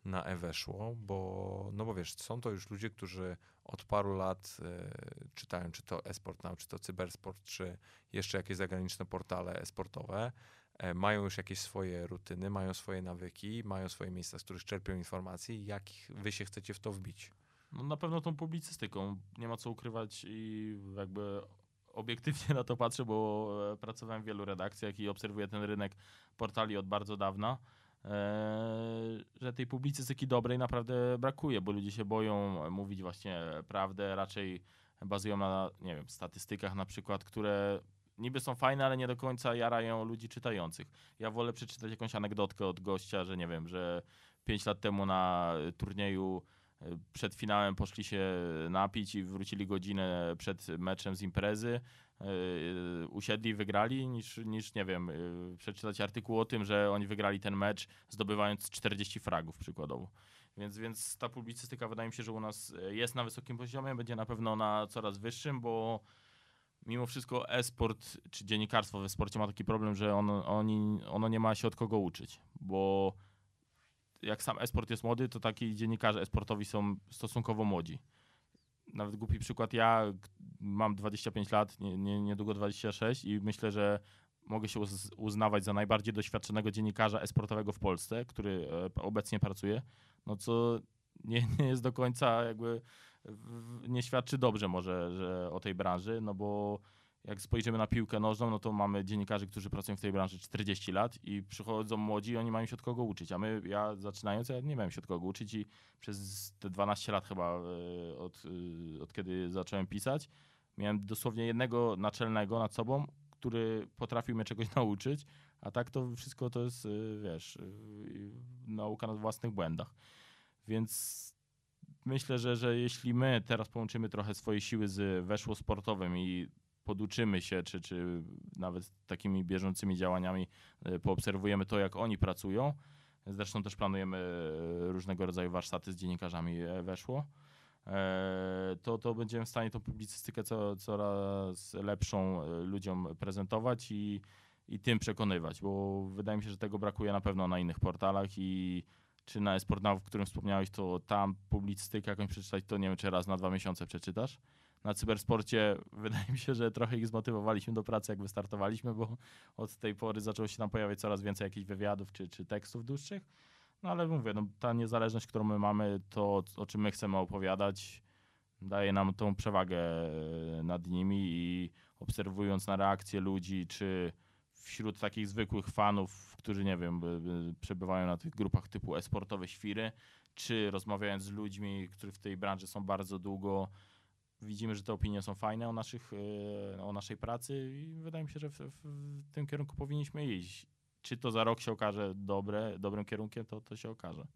na e-weszło, bo, no bo wiesz, są to już ludzie, którzy od paru lat y, czytają, czy to e-sport now, czy to cybersport, czy jeszcze jakieś zagraniczne portale e-sportowe, e, mają już jakieś swoje rutyny, mają swoje nawyki, mają swoje miejsca, z których czerpią informacje. Jak wy się chcecie w to wbić? No na pewno tą publicystyką. Nie ma co ukrywać i jakby obiektywnie na to patrzę, bo e, pracowałem w wielu redakcjach i obserwuję ten rynek portali od bardzo dawna, e, że tej publicystyki dobrej naprawdę brakuje, bo ludzie się boją mówić właśnie prawdę, raczej bazują na, nie wiem, statystykach na przykład, które niby są fajne, ale nie do końca jarają ludzi czytających. Ja wolę przeczytać jakąś anegdotkę od gościa, że nie wiem, że 5 lat temu na turnieju przed finałem poszli się napić i wrócili godzinę przed meczem z imprezy, e, usiedli i wygrali, niż, niż nie wiem, e, przeczytać artykuł o tym, że oni wygrali ten mecz zdobywając 40 fragów przykładowo. Więc, więc ta publicystyka wydaje mi się, że u nas jest na wysokim poziomie, będzie na pewno na coraz wyższym, bo mimo wszystko e-sport czy dziennikarstwo we sporcie ma taki problem, że ono, oni, ono nie ma się od kogo uczyć, bo jak sam esport jest młody, to taki dziennikarze esportowi są stosunkowo młodzi. Nawet głupi przykład, ja mam 25 lat, nie, nie, niedługo 26 i myślę, że mogę się uznawać za najbardziej doświadczonego dziennikarza esportowego w Polsce, który e, obecnie pracuje, no co nie, nie jest do końca jakby, nie świadczy dobrze może że o tej branży, no bo jak spojrzymy na piłkę nożną, no to mamy dziennikarzy, którzy pracują w tej branży 40 lat i przychodzą młodzi i oni mają się od kogo uczyć. A my, ja zaczynając, ja nie miałem się od kogo uczyć i przez te 12 lat chyba e, od, e, od kiedy zacząłem pisać, miałem dosłownie jednego naczelnego nad sobą, który potrafił mnie czegoś nauczyć, a tak to wszystko to jest, e, wiesz, nauka na własnych błędach. Więc myślę, że, że jeśli my teraz połączymy trochę swoje siły z weszło sportowym i poduczymy się, czy, czy nawet takimi bieżącymi działaniami e, poobserwujemy to, jak oni pracują. Zresztą też planujemy e, różnego rodzaju warsztaty z dziennikarzami e, weszło. To, to będziemy w stanie tą publicystykę co, coraz lepszą ludziom prezentować i, i tym przekonywać, bo wydaje mi się, że tego brakuje na pewno na innych portalach i czy na Esport Now, w którym wspomniałeś, to tam publicystykę jakąś przeczytać, to nie wiem, czy raz na dwa miesiące przeczytasz na cybersporcie wydaje mi się, że trochę ich zmotywowaliśmy do pracy, jak wystartowaliśmy, bo od tej pory zaczęło się tam pojawiać coraz więcej jakichś wywiadów czy, czy tekstów dłuższych. No ale mówię, no, ta niezależność, którą my mamy, to o czym my chcemy opowiadać, daje nam tą przewagę e, nad nimi i obserwując na reakcje ludzi, czy wśród takich zwykłych fanów, którzy nie wiem, przebywają na tych grupach typu e-sportowe świry, czy rozmawiając z ludźmi, którzy w tej branży są bardzo długo, widzimy, że te opinie są fajne o, naszych, e, o naszej pracy i wydaje mi się, że w, w tym kierunku powinniśmy iść. Czy to za rok się okaże dobre, dobrym kierunkiem, to, to się okaże.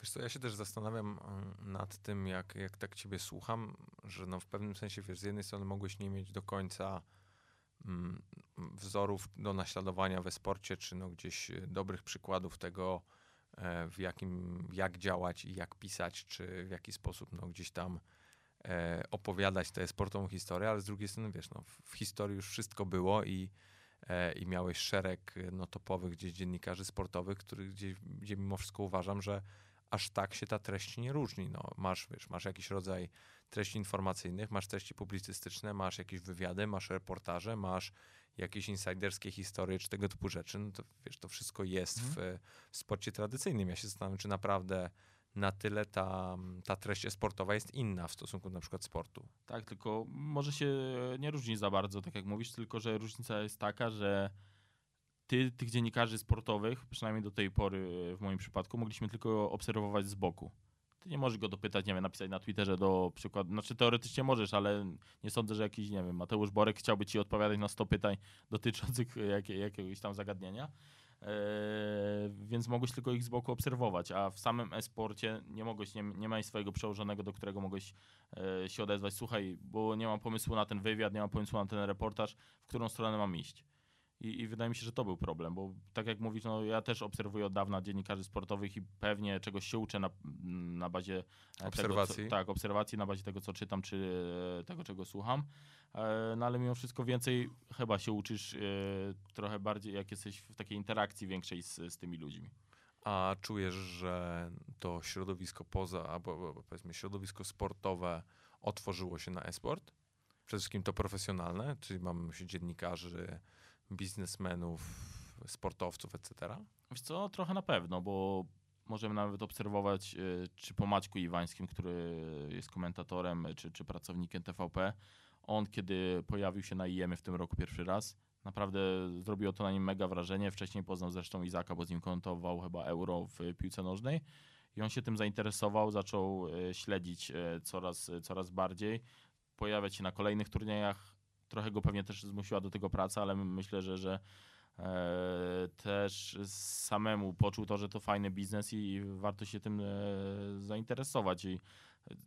Wiesz co, ja się też zastanawiam mm, nad tym, jak, jak tak ciebie słucham, że no w pewnym sensie, wiesz, z jednej strony mogłeś nie mieć do końca mm, wzorów do naśladowania we sporcie, czy no gdzieś dobrych przykładów tego, e, w jakim, jak działać i jak pisać, czy w jaki sposób no gdzieś tam opowiadać tę sportową historię, ale z drugiej strony, wiesz, no w historii już wszystko było i i miałeś szereg no, topowych gdzieś dziennikarzy sportowych, gdzieś, gdzie mimo wszystko uważam, że aż tak się ta treść nie różni. No, masz, wiesz, masz jakiś rodzaj treści informacyjnych, masz treści publicystyczne, masz jakieś wywiady, masz reportaże, masz jakieś insiderskie historie czy tego typu rzeczy. No to wiesz, to wszystko jest mhm. w, w sporcie tradycyjnym. Ja się zastanawiam, czy naprawdę na tyle ta, ta treść sportowa jest inna w stosunku do na przykład sportu. Tak, tylko może się nie różni za bardzo, tak jak mówisz, tylko że różnica jest taka, że ty, tych dziennikarzy sportowych, przynajmniej do tej pory w moim przypadku, mogliśmy tylko obserwować z boku. Ty nie możesz go dopytać, nie wiem, napisać na Twitterze do przykładu, znaczy teoretycznie możesz, ale nie sądzę, że jakiś, nie wiem, Mateusz Borek chciałby ci odpowiadać na 100 pytań dotyczących jak, jakiegoś tam zagadnienia. Eee, więc mogłeś tylko ich z boku obserwować, a w samym e-sporcie nie mogłeś, nie, nie miałeś swojego przełożonego, do którego mogłeś e, się odezwać. Słuchaj, bo nie mam pomysłu na ten wywiad, nie mam pomysłu na ten reportaż, w którą stronę mam iść. I, I, wydaje mi się, że to był problem, bo tak jak mówisz, no ja też obserwuję od dawna dziennikarzy sportowych i pewnie czegoś się uczę na, na bazie obserwacji. Tego, co, tak, obserwacji, na bazie tego, co czytam, czy e, tego, czego słucham. E, no ale mimo wszystko więcej chyba się uczysz e, trochę bardziej, jak jesteś w takiej interakcji większej z, z tymi ludźmi. A czujesz, że to środowisko poza, albo powiedzmy środowisko sportowe otworzyło się na e-sport? Przede wszystkim to profesjonalne, czyli mamy się dziennikarzy, biznesmenów, sportowców, etc.? Wiesz co, trochę na pewno, bo możemy nawet obserwować, y, czy po Maćku Iwańskim, który jest komentatorem, czy, czy pracownikiem TVP, on kiedy pojawił się na IEM w tym roku pierwszy raz, naprawdę zrobiło to na nim mega wrażenie. Wcześniej poznał zresztą Izaka, bo z nim komentował chyba Euro w piłce nożnej. I on się tym zainteresował, zaczął y, śledzić coraz, coraz bardziej, pojawiać się na kolejnych turniejach, trochę go pewnie też zmusiła do tego praca, ale myślę, że, że e, też samemu poczuł to, że to fajny biznes i warto się tym e, zainteresować. I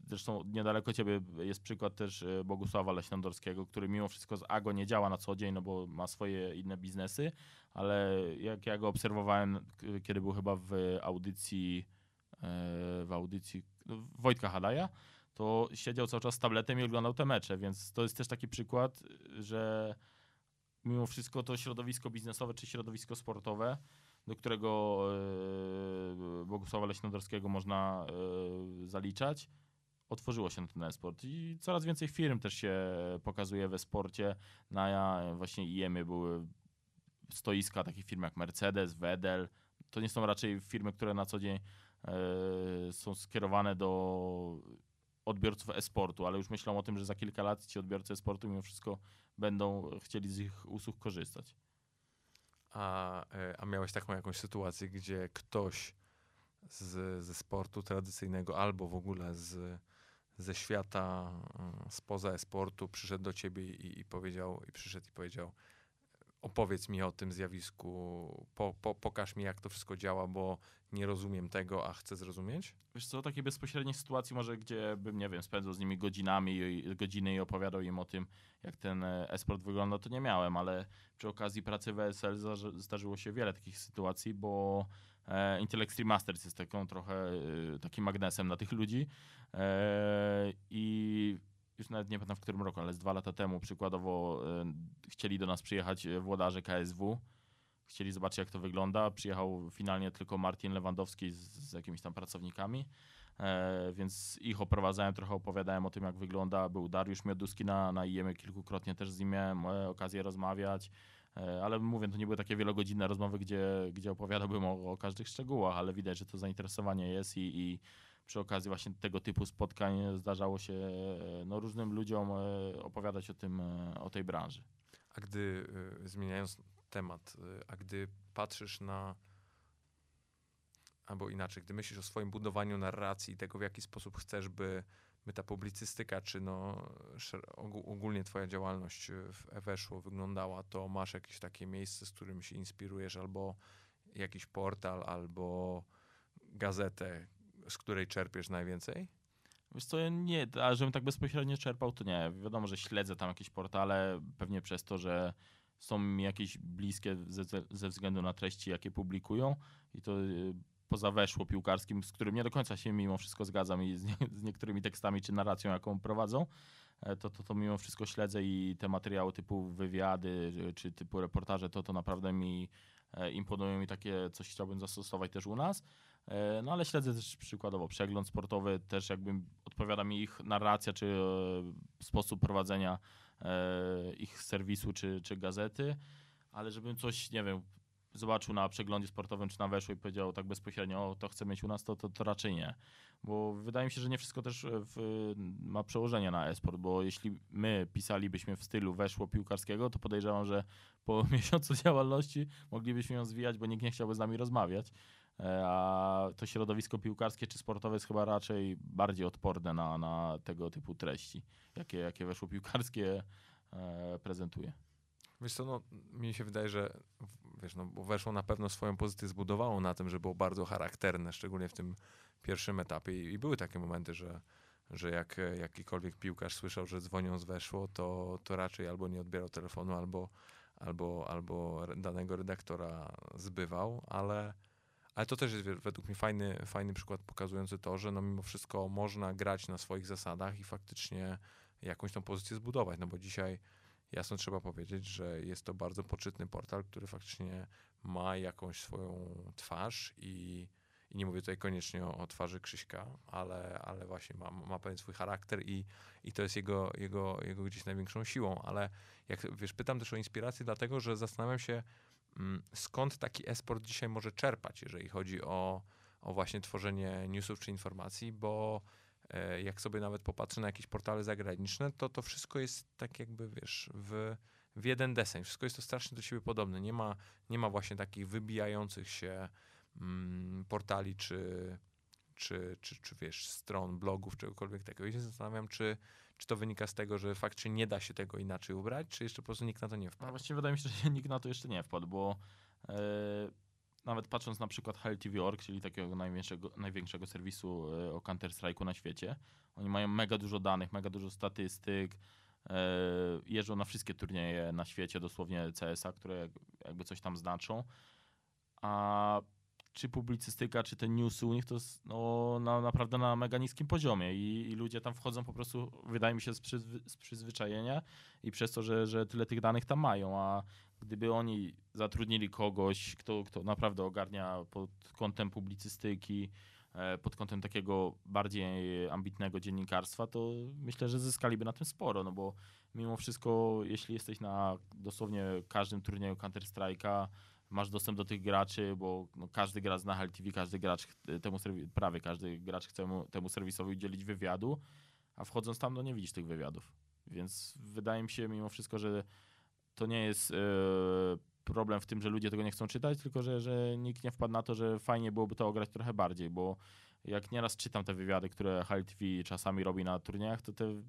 zresztą niedaleko ciebie jest przykład też e, Bogusława Leśnodorskiego, który mimo wszystko z AGO nie działa na co dzień, no bo ma swoje inne biznesy, ale jak ja go obserwowałem, kiedy był chyba w audycji w audycji no, Wojtka Hadaja, to siedział cały czas z tabletem i oglądał te mecze, więc to jest też taki przykład, że mimo wszystko to środowisko biznesowe czy środowisko sportowe, do którego e, Bogusława Leśnodorskiego można e, zaliczać, otworzyło się na ten e-sport i coraz więcej firm też się pokazuje we sporcie. Na właśnie IEMie były stoiska takich firm jak Mercedes, Wedel. To nie są raczej firmy, które na co dzień e, są skierowane do odbiorców e-sportu, ale już myślą o tym, że za kilka lat ci odbiorcy e-sportu mimo wszystko będą chcieli z ich usług korzystać. A, e, a miałeś taką jakąś sytuację, gdzie ktoś z, ze sportu tradycyjnego albo w ogóle z, ze świata mm, spoza e-sportu przyszedł do ciebie i, i, powiedział, i przyszedł i powiedział, opowiedz mi o tym zjawisku, po, po, pokaż mi jak to wszystko działa, bo nie rozumiem tego, a chcę zrozumieć? Wiesz co, takiej bezpośredniej sytuacji może, gdzie bym, nie wiem, spędzał z nimi godzinami, godziny i opowiadał im o tym, jak ten e, esport wygląda, to nie miałem, ale przy okazji pracy w ESL zdarzyło się wiele takich sytuacji, bo e, Intel Extreme Masters jest taką trochę e, takim magnesem na tych ludzi i już nawet nie pamiętam w którym roku, ale z dwa lata temu przykładowo e, chcieli do nas przyjechać e, włodarze KSW. Chcieli zobaczyć, jak to wygląda. Przyjechał finalnie tylko Martin Lewandowski z, z jakimiś tam pracownikami, e, więc ich oprowadzałem, trochę opowiadałem o tym, jak wygląda. Był Dariusz Mioduski na, na IEM, kilkukrotnie też z nim miałem okazję rozmawiać. Ale mówię, to nie były takie wielogodzinne rozmowy, gdzie, gdzie opowiadałbym o, o każdych szczegółach, ale widać, że to zainteresowanie jest i, i przy okazji właśnie tego typu spotkań zdarzało się e, no, różnym ludziom e, opowiadać o, tym, e, o tej branży. A gdy, zmieniając temat, a gdy patrzysz na, albo inaczej, gdy myślisz o swoim budowaniu narracji i tego, w jaki sposób chcesz, by by ta publicystyka, czy no ogólnie twoja działalność w weszło wyglądała, to masz jakieś takie miejsce, z którym się inspirujesz, albo jakiś portal, albo gazetę, z której czerpiesz najwięcej? Wiesz co, nie, a żebym tak bezpośrednio czerpał, to nie. Wiadomo, że śledzę tam jakieś portale, pewnie przez to, że są mi jakieś bliskie ze, ze względu na treści, jakie publikują i to y, poza weszło piłkarskim, z którym nie do końca się mimo wszystko zgadzam i z, nie, z niektórymi tekstami czy narracją, jaką prowadzą, e, to, to, to mimo wszystko śledzę i te materiały typu wywiady czy typu reportaże, to, to naprawdę mi e, imponują i takie coś chciałbym zastosować też u nas. E, no ale śledzę też przykładowo przegląd sportowy, też jakby odpowiada mi ich narracja czy sposób prowadzenia ich serwisu czy, czy gazety, ale żebym coś, nie wiem, zobaczył na przeglądzie sportowym czy na weszło i powiedział tak bezpośrednio, o, to chcę mieć u nas, to, to, to raczej nie. Bo wydaje mi się, że nie wszystko też w, ma przełożenie na esport, bo jeśli my pisalibyśmy w stylu weszło piłkarskiego, to podejrzewam, że po miesiącu działalności moglibyśmy ją zwijać, bo nikt nie chciałby z nami rozmawiać. E, a to środowisko piłkarskie czy sportowe jest chyba raczej bardziej odporne na, na tego typu treści, jakie, jakie weszło piłkarskie e, prezentuje. Wiesz co, no, mi się wydaje, że wiesz, no, weszło na pewno swoją pozycję zbudowało na tym, że było bardzo charakterne, szczególnie w tym pierwszym etapie i, i były takie momenty, że, że jak jakikolwiek piłkarz słyszał, że dzwonią z weszło, to, to raczej albo nie odbierał telefonu, albo, albo, albo danego redaktora zbywał, ale, ale to też jest według mnie fajny, fajny przykład pokazujący to, że no mimo wszystko można grać na swoich zasadach i faktycznie jakąś tą pozycję zbudować, no bo dzisiaj jasno trzeba powiedzieć, że jest to bardzo poczytny portal, który faktycznie ma jakąś swoją twarz i, i nie mówię tutaj koniecznie o, o twarzy Krzyśka, ale, ale właśnie ma, ma pewien swój charakter i, i to jest jego, jego, jego gdzieś największą siłą. Ale jak wiesz, pytam też o inspirację, dlatego że zastanawiam się, skąd taki esport dzisiaj może czerpać, jeżeli chodzi o, o właśnie tworzenie newsów czy informacji, bo E, jak sobie nawet popatrzę na jakieś portale zagraniczne, to to wszystko jest tak jakby, wiesz, w, w jeden deseń. Wszystko jest to strasznie do siebie podobne. Nie ma, nie ma właśnie takich wybijających się mm, portali czy, czy, czy, czy, wiesz, stron, blogów, czegokolwiek takiego. I się zastanawiam, czy, czy to wynika z tego, że faktycznie nie da się tego inaczej ubrać, czy jeszcze po prostu nikt na to nie wpadł. No właściwie wydaje mi się, że nikt na to jeszcze nie wpadł, bo yy nawet patrząc na przykład HLTV.org, czyli takiego największego, największego serwisu e, o Counter-Strike'u na świecie, oni mają mega dużo danych, mega dużo statystyk, e, jeżdżą na wszystkie turnieje na świecie, dosłownie CSA, które jakby coś tam znaczą. A czy publicystyka, czy te newsy u nich to jest no, na, naprawdę na mega niskim poziomie i, i, ludzie tam wchodzą po prostu, wydaje mi się, z, przyzwy, z przyzwyczajenia i przez to, że, że tyle tych danych tam mają, a gdyby oni zatrudnili kogoś, kto, kto naprawdę ogarnia pod kątem publicystyki, e, pod kątem takiego bardziej ambitnego dziennikarstwa, to myślę, że zyskaliby na tym sporo, no bo mimo wszystko, jeśli jesteś na dosłownie każdym turnieju Counter-Strike'a, masz dostęp do tych graczy, bo no, każdy gra zna HLTV, każdy gracz temu prawie każdy gracz chce mu, temu serwisowi udzielić wywiadu, a wchodząc tam, no nie widzisz tych wywiadów. Więc wydaje mi się mimo wszystko, że to nie jest e, problem w tym, że ludzie tego nie chcą czytać, tylko że, że nikt nie wpadł na to, że fajnie byłoby to ograć trochę bardziej, bo jak nieraz czytam te wywiady, które HLTV czasami robi na turniejach, to te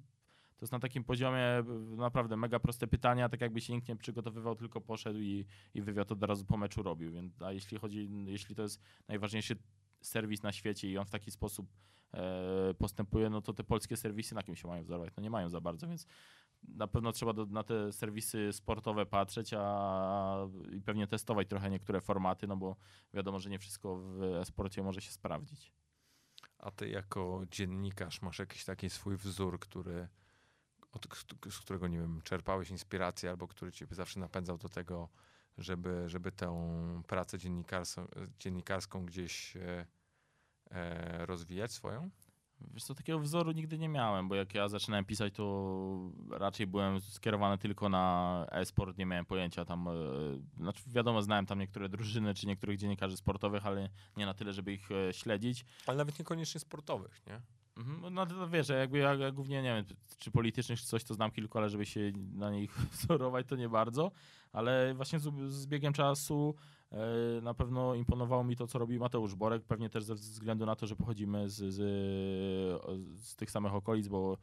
to jest na takim poziomie naprawdę mega proste pytania, tak jakby się nikt nie przygotowywał, tylko poszedł i, i wywiad od razu po meczu robił. Więc, a jeśli chodzi, jeśli to jest najważniejszy serwis na świecie i on w taki sposób e, postępuje, no to te polskie serwisy na kim się mają wzorować? No nie mają za bardzo, więc na pewno trzeba do, na te serwisy sportowe patrzeć, a i pewnie testować trochę niektóre formaty, no bo wiadomo, że nie wszystko w sporcie może się sprawdzić. A ty jako dziennikarz masz jakiś taki swój wzór, który od, z którego, nie wiem, czerpałeś inspirację albo który cię zawsze napędzał do tego, żeby, żeby tę pracę dziennikarską, dziennikarską gdzieś e, e, rozwijać swoją? Wiesz co, takiego wzoru nigdy nie miałem, bo jak ja zaczynałem pisać, to raczej byłem skierowany tylko na e-sport, nie miałem pojęcia tam, e, znaczy wiadomo, znałem tam niektóre drużyny, czy niektórych dziennikarzy sportowych, ale nie na tyle, żeby ich e, śledzić. Ale nawet niekoniecznie sportowych, nie? Mhm, no to wiesz, jakby ja, głównie nie wiem, czy politycznych, czy coś, to znam kilku, ale żeby się na nich wzorować, to nie bardzo. Ale właśnie z, z biegiem czasu E, na pewno imponowało mi to, co robi Mateusz Borek, pewnie też ze względu na to, że pochodzimy z, z, z tych samych okolic, bo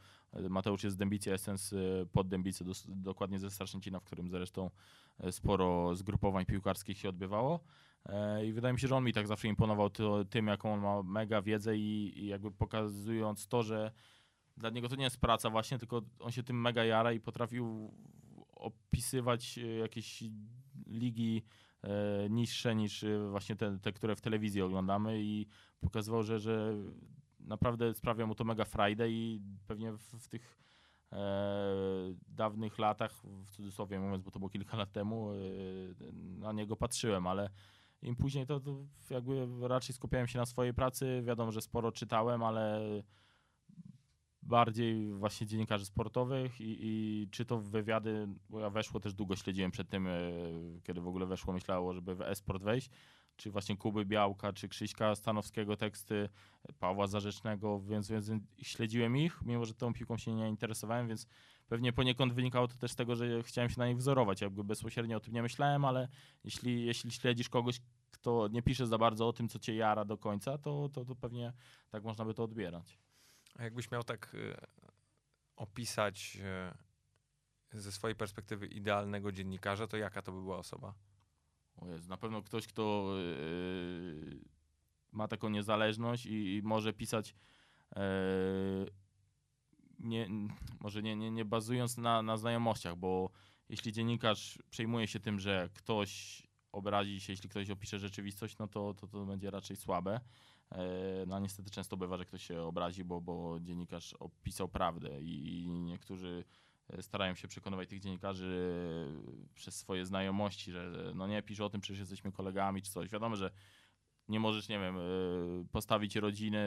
Mateusz jest z Dębicy, ja jestem z pod Dębicy, dokładnie ze Starszęcina, w którym zresztą e, sporo zgrupowań piłkarskich się odbywało. E, I wydaje mi się, że on mi tak zawsze imponował to, tym, jaką on ma mega wiedzę i, i jakby pokazując to, że dla niego to nie jest praca właśnie, tylko on się tym mega jara i potrafił opisywać jakieś ligi E, niższe niż e, właśnie te, te, które w telewizji oglądamy i pokazywał, że, że naprawdę sprawia mu to mega frajdę i pewnie w, w tych e, dawnych latach, w cudzysłowie mówiąc, bo to było kilka lat temu, e, na niego patrzyłem, ale im później to, to jakby raczej skupiałem się na swojej pracy. Wiadomo, że sporo czytałem, ale bardziej właśnie dziennikarzy sportowych i, i, czy to wywiady, bo ja weszło też długo śledziłem przed tym, e, kiedy w ogóle weszło, myślało, żeby w esport wejść, czy właśnie Kuby Białka, czy Krzyśka Stanowskiego teksty, Pawła Zarzecznego, więc, więc śledziłem ich, mimo że tą piłką się nie interesowałem, więc pewnie poniekąd wynikało to też z tego, że chciałem się na nich wzorować, jakby bezpośrednio o tym nie myślałem, ale jeśli, jeśli śledzisz kogoś, kto nie pisze za bardzo o tym, co cię jara do końca, to, to, to pewnie tak można by to odbierać. A jakbyś miał tak y, opisać y, ze swojej perspektywy idealnego dziennikarza, to jaka to by była osoba? O jest na pewno ktoś, kto yy, ma taką niezależność i, i może pisać yy, nie, może nie, nie, nie bazując na, na znajomościach, bo jeśli dziennikarz przejmuje się tym, że ktoś obrazi się, jeśli ktoś opisze rzeczywistość, no to, to, to będzie raczej słabe. E, no niestety często bywa, że ktoś się obrazi, bo, bo dziennikarz opisał prawdę i niektórzy e, starają się przekonywać tych dziennikarzy e, przez swoje znajomości, że no nie, pisz o tym, przecież jesteśmy kolegami czy coś. Wiadomo, że nie możesz, nie wiem, postawić rodziny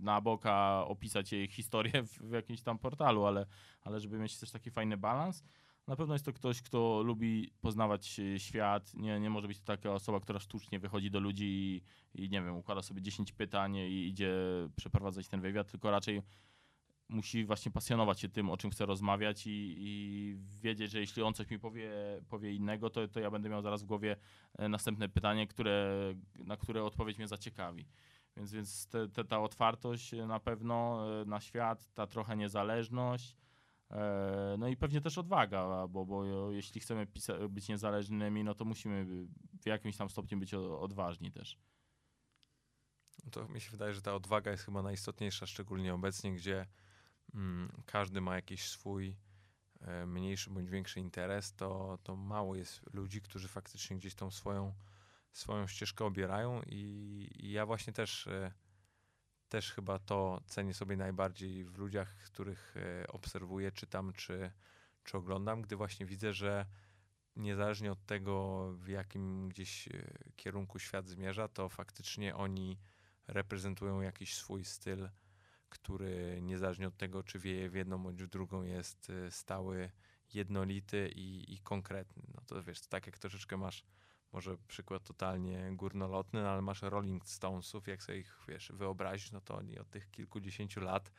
na boka, opisać jej historię w, jakimś tam portalu, ale, ale żeby mieć też taki fajny balans, na pewno jest to ktoś, kto lubi poznawać e, świat. Nie, nie może być to taka osoba, która sztucznie wychodzi do ludzi i, i nie wiem, układa sobie 10 pytań i idzie przeprowadzać ten wywiad, tylko raczej musi właśnie pasjonować się tym, o czym chce rozmawiać i, i, wiedzieć, że jeśli on coś mi powie, powie innego, to, to ja będę miał zaraz w głowie e, następne pytanie, które, na które odpowiedź mnie zaciekawi. Więc, więc te, te, ta otwartość na pewno e, na świat, ta trochę niezależność, E, no i pewnie też odwaga, bo, bo jeśli chcemy być niezależnymi, no to musimy w jakimś tam stopniu być odważni też. To mi się wydaje, że ta odwaga jest chyba najistotniejsza, szczególnie obecnie, gdzie każdy ma jakiś swój e, mniejszy bądź większy interes, to, to mało jest ludzi, którzy faktycznie gdzieś tą swoją, swoją ścieżkę obierają i, i ja właśnie też e, też chyba to cenię sobie najbardziej w ludziach, których e, obserwuję, czytam czy, czy oglądam, gdy właśnie widzę, że niezależnie od tego, w jakim gdzieś kierunku świat zmierza, to faktycznie oni reprezentują jakiś swój styl, który niezależnie od tego, czy wieje w jedną bądź w drugą, jest e, stały, jednolity i, i konkretny. No to wiesz, to tak jak troszeczkę masz może przykład totalnie górnolotny, no ale masz Rolling Stonesów, jak sobie ich wiesz, wyobrazić, no to oni od tych kilkudziesięciu lat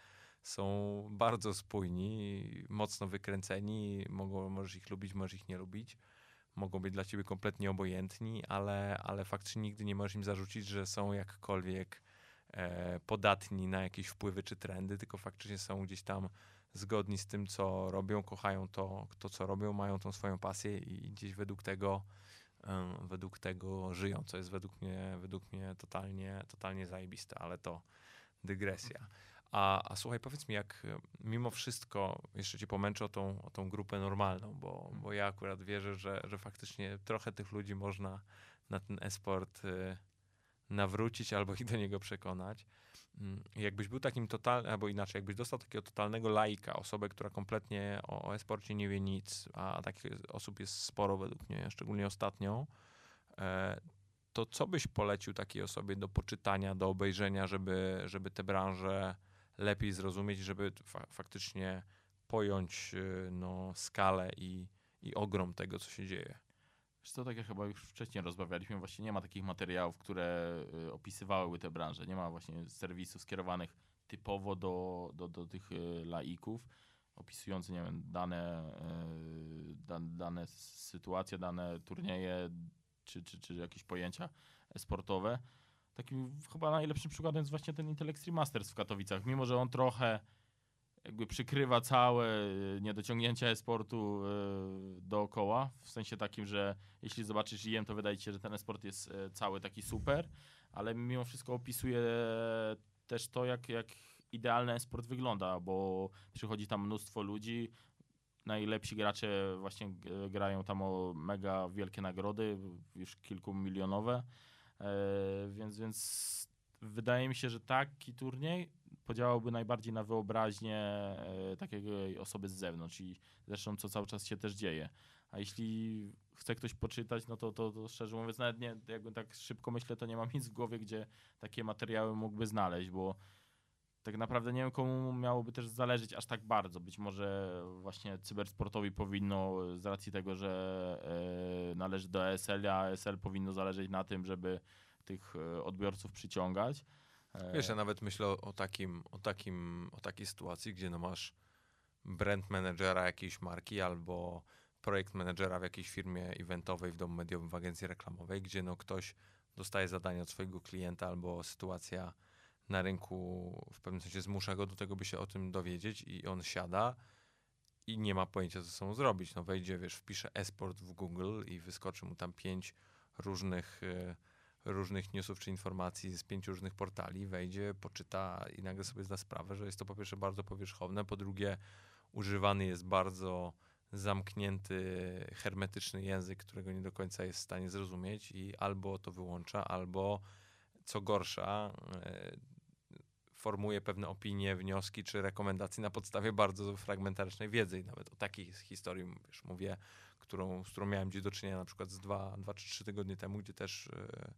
są bardzo spójni, mocno wykręceni, mogą, możesz ich lubić, możesz ich nie lubić, mogą być dla ciebie kompletnie obojętni, ale, ale faktycznie nigdy nie możesz im zarzucić, że są jakkolwiek podatni na jakieś wpływy czy trendy, tylko faktycznie są gdzieś tam zgodni z tym, co robią, kochają to, to co robią, mają tą swoją pasję i gdzieś według tego według tego żyją, co jest według mnie, według mnie totalnie, totalnie zajebiste, ale to dygresja. A, a słuchaj, powiedz mi, jak mimo wszystko jeszcze cię pomęczę o tą, o tą grupę normalną, bo, bo ja akurat wierzę, że, że faktycznie trochę tych ludzi można na ten esport y, nawrócić albo ich do niego przekonać. Mm, jakbyś był takim totalnym, albo inaczej, jakbyś dostał takiego totalnego laika, osobę, która kompletnie o, o e-sporcie nie wie nic, a takich osób jest sporo według mnie, szczególnie ostatnio, e, to co byś polecił takiej osobie do poczytania, do obejrzenia, żeby, żeby tę branżę lepiej zrozumieć, żeby fa faktycznie pojąć y, no, skalę i, i ogrom tego, co się dzieje? Co, tak jak chyba już wcześniej rozmawialiśmy, właśnie nie ma takich materiałów, które y, opisywałyby tę branżę. Nie ma właśnie serwisów skierowanych typowo do, do, do tych y, laików, opisujących, nie wiem, dane, y, dane sytuacje, dane turnieje czy, czy, czy jakieś pojęcia sportowe. Takim chyba najlepszym przykładem jest właśnie ten Intel Extreme Masters w Katowicach. Mimo, że on trochę jakby przykrywa całe e, niedociągnięcia e-sportu e, dookoła, w sensie takim, że jeśli zobaczysz IM, to wydaje się, że ten e-sport jest e, cały taki super, ale mimo wszystko opisuje też to, jak, jak idealny e-sport wygląda, bo przychodzi tam mnóstwo ludzi, najlepsi gracze właśnie grają tam o mega wielkie nagrody, już kilkumilionowe, więc, więc wydaje mi się, że taki turniej podziałałby najbardziej na wyobraźnię e, takiej osoby z zewnątrz i zresztą co cały czas się też dzieje. A jeśli chce ktoś poczytać, no to, to, to szczerze mówiąc, nawet nie, jakby tak szybko myślę, to nie mam nic w głowie, gdzie takie materiały mógłby znaleźć, bo tak naprawdę nie wiem, komu miałoby też zależeć aż tak bardzo. Być może właśnie cybersportowi powinno, z racji tego, że e, należy do ESL, a ESL powinno zależeć na tym, żeby tych e, odbiorców przyciągać. Wiesz, ja nawet myślę o, takim, o, takim, o takiej sytuacji, gdzie no masz brand managera jakiejś marki albo projekt managera w jakiejś firmie eventowej, w domu mediowym, w agencji reklamowej, gdzie no ktoś dostaje zadanie od swojego klienta albo sytuacja na rynku w pewnym sensie zmusza go do tego, by się o tym dowiedzieć i on siada i nie ma pojęcia, co sobą zrobić. No wejdzie, wiesz, wpisze esport w Google i wyskoczy mu tam pięć różnych y, różnych newsów czy informacji z pięciu różnych portali, wejdzie, poczyta i nagle sobie zda sprawę, że jest to po pierwsze bardzo powierzchowne, po drugie używany jest bardzo zamknięty, hermetyczny język, którego nie do końca jest w stanie zrozumieć i albo to wyłącza, albo co gorsza, e, formuje pewne opinie, wnioski czy rekomendacje na podstawie bardzo fragmentarycznej wiedzy. I nawet o takiej historii wiesz, mówię, którą, z którą miałem gdzieś do czynienia na przykład z dwa, dwa czy trzy tygodnie temu, gdzie też e,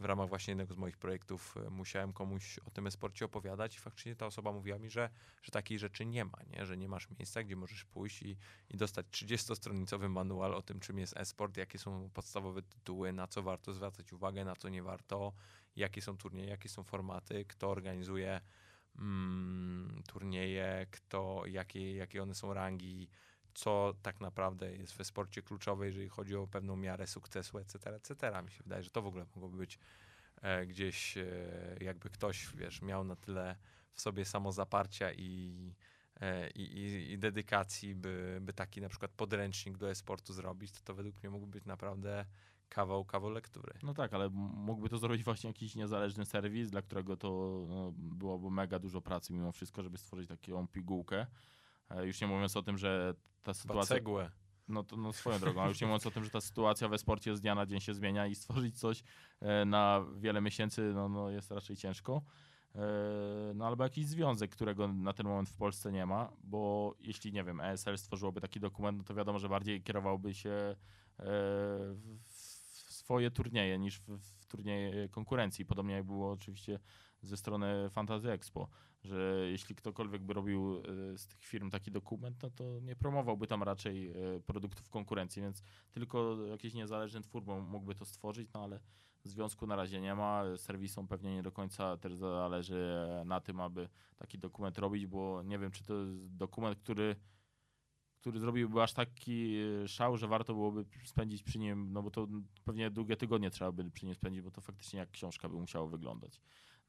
w ramach właśnie jednego z moich projektów e, musiałem komuś o tym e-sporcie opowiadać i faktycznie ta osoba mówiła mi, że, że takiej rzeczy nie ma, nie? że nie masz miejsca, gdzie możesz pójść i, i dostać 30-stronicowy manual o tym, czym jest e-sport, jakie są podstawowe tytuły, na co warto zwracać uwagę, na co nie warto, jakie są turnieje, jakie są formaty, kto organizuje mm, turnieje, kto, jakie, jakie one są rangi, co tak naprawdę jest w sporcie kluczowe, jeżeli chodzi o pewną miarę sukcesu, etc., etc. Mi się wydaje, że to w ogóle mogłoby być e, gdzieś, e, jakby ktoś, wiesz, miał na tyle w sobie samozaparcia i, e, i, i dedykacji, by, by taki na przykład podręcznik do e-sportu zrobić, to, to według mnie mógłby być naprawdę kawał, kawał lektury. No tak, ale mógłby to zrobić właśnie jakiś niezależny serwis, dla którego to no, byłoby mega dużo pracy mimo wszystko, żeby stworzyć taką pigułkę. E, już nie mówiąc o tym, że ta sytuacja... Cegłę. No to no swoją drogą, a już nie mówiąc o tym, że ta sytuacja we sporcie z dnia na dzień się zmienia i stworzyć coś e, na wiele miesięcy no, no jest raczej ciężko. E, no albo jakiś związek, którego na ten moment w Polsce nie ma, bo jeśli, nie wiem, ESL stworzyłoby taki dokument, no to wiadomo, że bardziej kierowałby się w swoje turnieje niż w, w turnieje konkurencji. Podobnie jak było oczywiście ze strony Fantasy Expo, że jeśli ktokolwiek by robił e, z tych firm taki dokument, no to nie promowałby tam raczej e, produktów konkurencji, więc tylko jakiś niezależny twór mógłby to stworzyć, no ale związku na razie nie ma, serwisom pewnie nie do końca też zależy na tym, aby taki dokument robić, bo nie wiem, czy to jest dokument, który który zrobiłby aż taki e, szał, że warto byłoby spędzić przy nim, no bo to pewnie długie tygodnie trzeba by przy nim spędzić, bo to faktycznie jak książka by musiało wyglądać.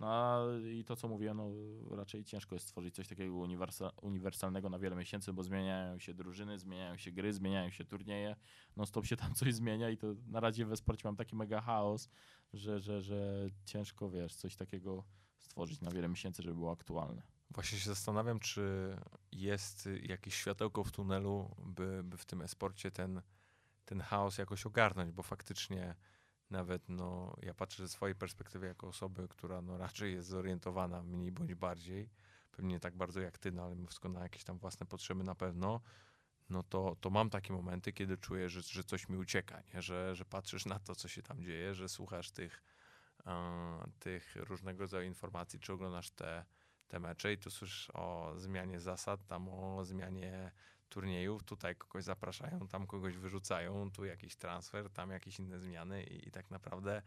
No i to, co mówiłem, no raczej ciężko jest stworzyć coś takiego uniwersa uniwersalnego na wiele miesięcy, bo zmieniają się drużyny, zmieniają się gry, zmieniają się turnieje, no stop się tam coś zmienia i to na razie we sporcie mam taki mega chaos, że, że, że ciężko, wiesz, coś takiego stworzyć na wiele miesięcy, żeby było aktualne. Właśnie się zastanawiam, czy jest jakieś światełko w tunelu, by, by w tym esporcie ten, ten chaos jakoś ogarnąć, bo faktycznie nawet no, ja patrzę ze swojej perspektywy jako osoby, która no, raczej jest zorientowana mniej bądź bardziej, pewnie nie tak bardzo jak ty, no, ale mimo wszystko na jakieś tam własne potrzeby na pewno, no to, to mam takie momenty, kiedy czuję, że, że coś mi ucieka, nie? Że, że patrzysz na to, co się tam dzieje, że słuchasz tych, yy, tych różnego rodzaju informacji, czy oglądasz te, te mecze i tu słyszysz o zmianie zasad, tam o zmianie turniejów, tutaj kogoś zapraszają, tam kogoś wyrzucają, tu jakiś transfer, tam jakieś inne zmiany i, i tak naprawdę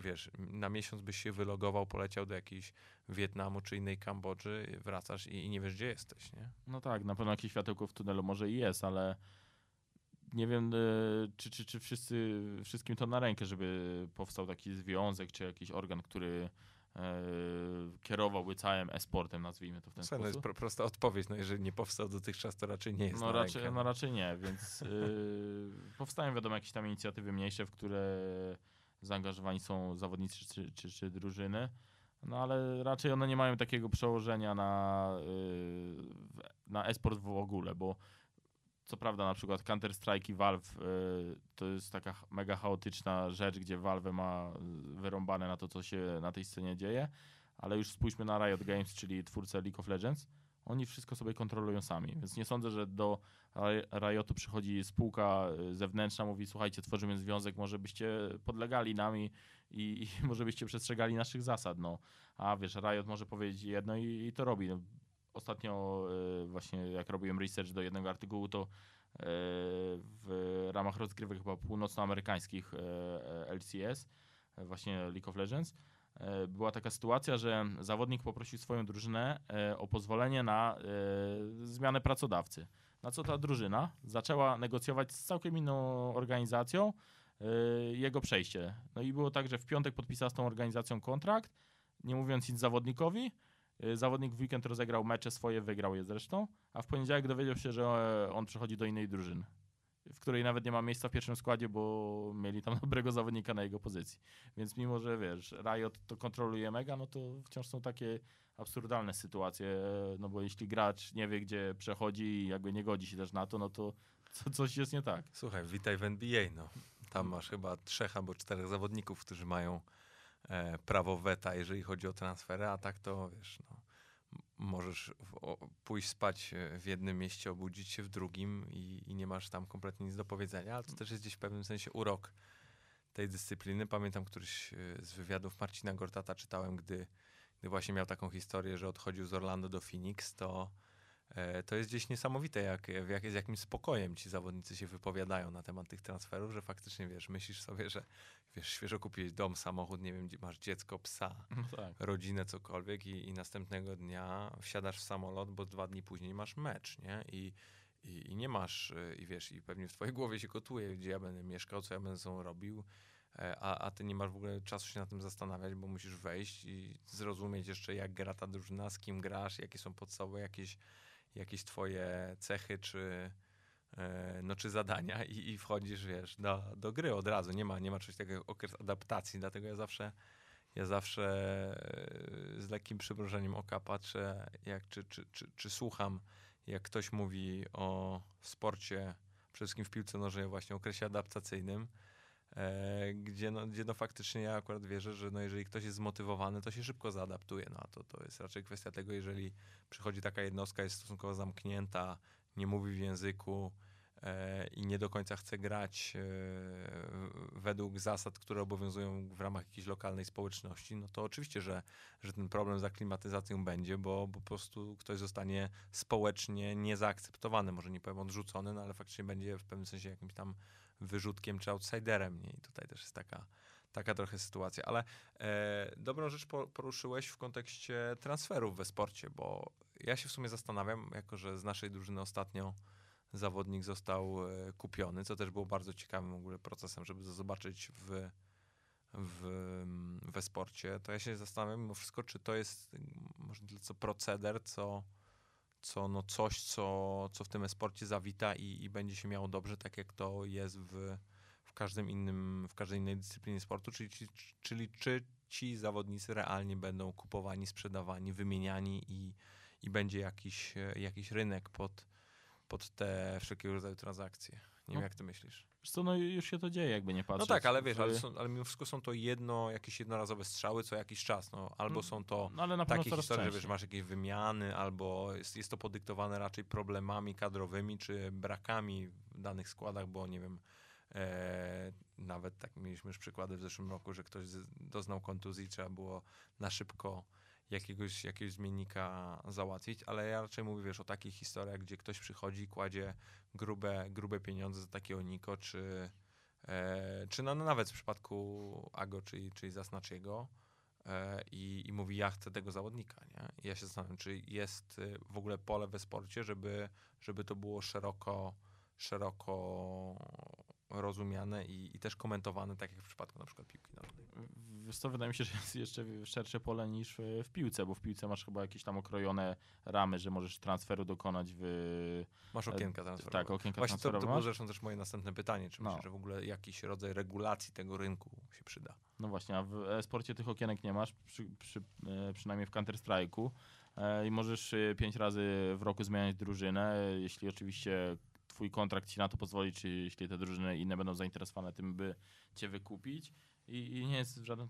wiesz, na miesiąc byś się wylogował, poleciał do jakiejś Wietnamu czy innej Kambodży, wracasz i, i, nie wiesz, gdzie jesteś, nie? No tak, na pewno jakieś światełko w tunelu może i jest, ale nie wiem, e, czy, czy, czy wszyscy, wszystkim to na rękę, żeby powstał taki związek, czy jakiś organ, który kierowałby całym e-sportem, nazwijmy to w ten Słuchaj, no jest sposób. pro, prosta odpowiedź, no jeżeli nie powstał dotychczas, to raczej nie jest No raczej, rękę. no raczej nie, więc y, powstają wiadomo jakieś tam inicjatywy mniejsze, w które zaangażowani są zawodnicy czy, czy, czy drużyny, no ale raczej one nie mają takiego przełożenia na, y, w- na e-sport w ogóle, bo co prawda na przykład Counter-Strike i Valve y, to jest taka mega chaotyczna rzecz, gdzie Valve ma y, wyrąbane na to, co się na tej scenie dzieje, ale już spójrzmy na Riot Games, czyli twórcę League of Legends, oni wszystko sobie kontrolują sami, więc nie sądzę, że do Ri- Riotu przychodzi spółka y, zewnętrzna, mówi słuchajcie, tworzymy związek, może byście podlegali nami i, i może byście przestrzegali naszych zasad, no. A wiesz, Riot może powiedzieć jedno i, i to robi. No, ostatnio y, właśnie jak robiłem research do jednego artykułu, to y, w ramach rozgrywek chyba północnoamerykańskich y, LCS, właśnie League of Legends, była taka sytuacja, że zawodnik poprosił swoją drużynę o pozwolenie na zmianę pracodawcy. Na co ta drużyna zaczęła negocjować z całkiem inną organizacją jego przejście. No i było tak, że w piątek podpisała z tą organizacją kontrakt, nie mówiąc nic zawodnikowi. Y, Zawodnik w weekend rozegrał mecze swoje, wygrał je zresztą, a w poniedziałek dowiedział się, że e, on przechodzi do innej drużyny, w której nawet nie ma miejsca w pierwszym składzie, bo mieli tam dobrego zawodnika na jego pozycji. Więc mimo, że wiesz, Riot to kontroluje mega, no to wciąż są takie absurdalne sytuacje, e, no bo jeśli gracz nie wie, gdzie przechodzi i jakby nie godzi się też na to, no to co, coś jest nie tak. Słuchaj, witaj w NBA, no. Tam masz chyba trzech albo czterech zawodników, którzy mają prawo weta, jeżeli chodzi o transfery, a tak to wiesz, no, możesz pójść spać e, w jednym mieście, obudzić się w drugim i, i nie masz tam kompletnie nic do powiedzenia, ale to też jest gdzieś w pewnym sensie urok tej dyscypliny. Pamiętam któryś e, z wywiadów Marcina Gortata czytałem, gdy, gdy właśnie miał taką historię, że odchodził z Orlando do Phoenix, to E, To jest gdzieś niesamowite, jak, jak, z jakim spokojem ci zawodnicy się wypowiadają na temat tych transferów, że faktycznie wiesz, myślisz sobie, że wiesz, świeżo kupiłeś dom, samochód, nie wiem, masz dziecko, psa, No tak. rodzinę, cokolwiek i, i następnego dnia wsiadasz w samolot, bo dwa dni później masz mecz, nie? I, i, i nie masz, y, i wiesz, i pewnie w twojej głowie się kotuje, gdzie ja będę mieszkał, co ja będę sobą robił, e, a, a ty nie masz w ogóle czasu się na tym zastanawiać, bo musisz wejść i zrozumieć jeszcze, jak gra ta drużyna, z kim grasz, jakie są podstawowe jakieś, jakieś twoje cechy, czy, e, no, czy zadania i, i wchodzisz, wiesz, do, do gry od razu. Nie ma, nie ma czegoś takiego okres adaptacji, dlatego ja zawsze ja zawsze e, z lekkim przymrużeniem oka patrzę, jak, czy, czy, czy, czy słucham, jak ktoś mówi o sporcie, przede wszystkim w piłce nożnej, właśnie okresie adaptacyjnym, gdzie, no, gdzie no faktycznie ja akurat wierzę, że no jeżeli ktoś jest zmotywowany, to się szybko zaadaptuje. No a to, to jest raczej kwestia tego, jeżeli przychodzi taka jednostka, jest stosunkowo zamknięta, nie mówi w języku, e, i nie do końca chce grać e, według zasad, które obowiązują w ramach jakiejś lokalnej społeczności, no to oczywiście, że, że ten problem z aklimatyzacją będzie, bo, bo po prostu ktoś zostanie społecznie niezaakceptowany, może nie powiem odrzucony, no ale faktycznie będzie w pewnym sensie jakimś tam wyrzutkiem czy outsiderem. Nie? I tutaj też jest taka, taka trochę sytuacja. Ale e, dobrą rzecz po, poruszyłeś w kontekście transferów we sporcie, bo ja się w sumie zastanawiam, jako że z naszej drużyny ostatnio zawodnik został e, kupiony, co też było bardzo ciekawym w ogóle procesem, żeby to zobaczyć w, w, we sporcie, to ja się zastanawiam mimo wszystko, czy to jest może tyle co proceder, co, co no coś, co, co w tym sporcie zawita i, i będzie się miało dobrze, tak jak to jest w, w każdym innym, w każdej innej dyscyplinie sportu, czyli, czyli, czyli czy ci zawodnicy realnie będą kupowani, sprzedawani, wymieniani i, i będzie jakiś, e, jakiś rynek pod, pod te wszelkiego rodzaju transakcje. Nie No. wiem, jak ty myślisz. Wiesz co, no już się to dzieje, jakby nie No patrzeć. tak, ale wiesz, ale, są, ale mimo wszystko są to jedno, jakieś jednorazowe strzały co jakiś czas, no. Albo Mm, są to no, ale na takie historie, że wiesz, częściej. masz jakieś wymiany, albo jest, jest to podyktowane raczej problemami kadrowymi, czy brakami w danych składach, bo nie wiem, e, nawet tak mieliśmy już przykłady w zeszłym roku, że ktoś doznał kontuzji, trzeba było na szybko jakiegoś, jakiegoś zmiennika załatwić, ale ja raczej mówię, wiesz, o takich historiach, gdzie ktoś przychodzi i kładzie grube, grube pieniądze za takiego Niko, czy, e, czy no, no nawet w przypadku Ago, czyli, czyli Zasnaczyego, e, i, i mówi, ja chcę tego zawodnika. Nie? I ja się zastanawiam, czy jest y, w ogóle pole we sporcie, żeby, żeby to było szeroko, szeroko rozumiane i, i też komentowane, tak jak w przypadku na przykład piłki nożnej. Wiesz co, wydaje mi się, że jest jeszcze szersze pole niż w, piłce, bo w piłce masz chyba jakieś tam okrojone ramy, że możesz transferu dokonać w... Masz okienka transferowe. Tak, okienka Właśnie to, to transferowe. było zresztą też moje następne pytanie, czy No. myślisz, że w ogóle jakiś rodzaj regulacji tego rynku się przyda? No właśnie, a w e-sporcie tych okienek nie masz, przy, przy, e, przynajmniej w Counter-Strike'u. E, I możesz e, pięć razy w roku zmieniać drużynę, e, jeśli oczywiście twój kontrakt ci na to pozwoli, czy jeśli te drużyny inne będą zainteresowane tym, by cię wykupić. I, i nie jest w żaden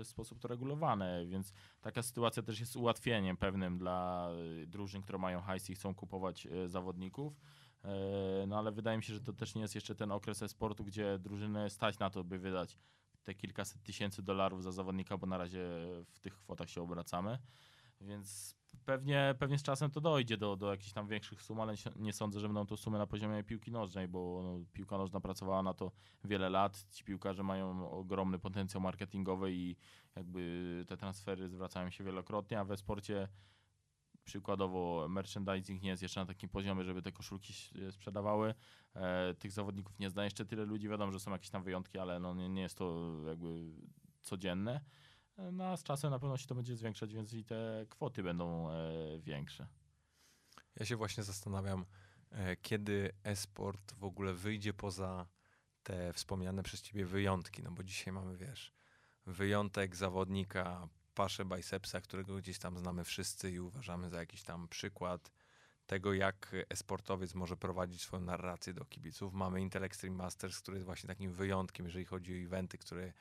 e, sposób to regulowane, więc taka sytuacja też jest ułatwieniem pewnym dla e, drużyn, które mają hajs i chcą kupować e, zawodników. No ale wydaje mi się, że to też nie jest jeszcze ten okres e-sportu, gdzie drużyny stać na to, by wydać te kilkaset tysięcy dolarów za zawodnika, bo na razie w tych kwotach się obracamy. Więc pewnie, pewnie z czasem to dojdzie do, do jakichś tam większych sum, ale nie- sądzę, że będą to sumy na poziomie piłki nożnej, bo no, piłka nożna pracowała na to wiele lat. Ci piłkarze mają ogromny potencjał marketingowy i jakby te transfery zwracają się wielokrotnie, a we sporcie przykładowo merchandising nie jest jeszcze na takim poziomie, żeby te koszulki sprzedawały. E, tych zawodników nie zna jeszcze tyle ludzi. Wiadomo, że są jakieś tam wyjątki, ale no nie, nie jest to jakby codzienne. No a z czasem na pewno się to będzie zwiększać, więc i te kwoty będą e, większe. Ja się właśnie zastanawiam, e, kiedy e-sport w ogóle wyjdzie poza te wspomniane przez ciebie wyjątki, no bo dzisiaj mamy, wiesz, wyjątek zawodnika Pasze Bicepsa, którego gdzieś tam znamy wszyscy i uważamy za jakiś tam przykład tego, jak e-sportowiec może prowadzić swoją narrację do kibiców. Mamy Intel Extreme Masters, który jest właśnie takim wyjątkiem, jeżeli chodzi o eventy, który e,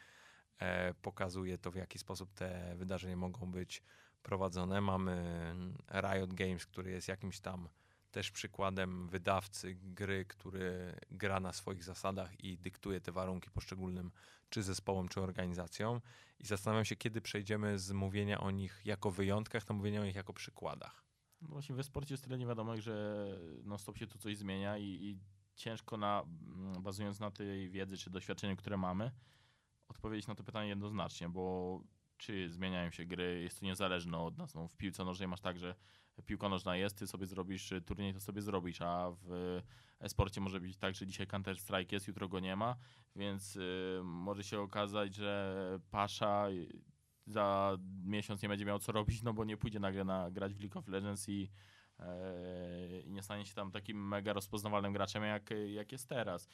pokazuje to, w jaki sposób te wydarzenia mogą być prowadzone. Mamy Riot Games, który jest jakimś tam też przykładem wydawcy gry, który gra na swoich zasadach i dyktuje te warunki poszczególnym czy zespołom, czy organizacjom. I zastanawiam się, kiedy przejdziemy z mówienia o nich jako wyjątkach do mówienia o nich jako przykładach. No właśnie we sporcie jest tyle niewiadomych, że non stop się tu coś zmienia i, i ciężko na, mm, bazując na tej wiedzy czy doświadczeniu, które mamy, odpowiedzieć na to pytanie jednoznacznie, bo czy zmieniają się gry, jest to niezależne od nas. No, w piłce nożnej masz tak, że piłka nożna jest, ty sobie zrobisz y, turniej, to sobie zrobisz, a w e-sporcie może być tak, że dzisiaj Counter-Strike jest, jutro go nie ma, więc y, może się okazać, że Pasza y, za miesiąc nie będzie miał co robić, no bo nie pójdzie nagle na grać w League of Legends i, e, i nie stanie się tam takim mega rozpoznawalnym graczem, jak, jak jest teraz.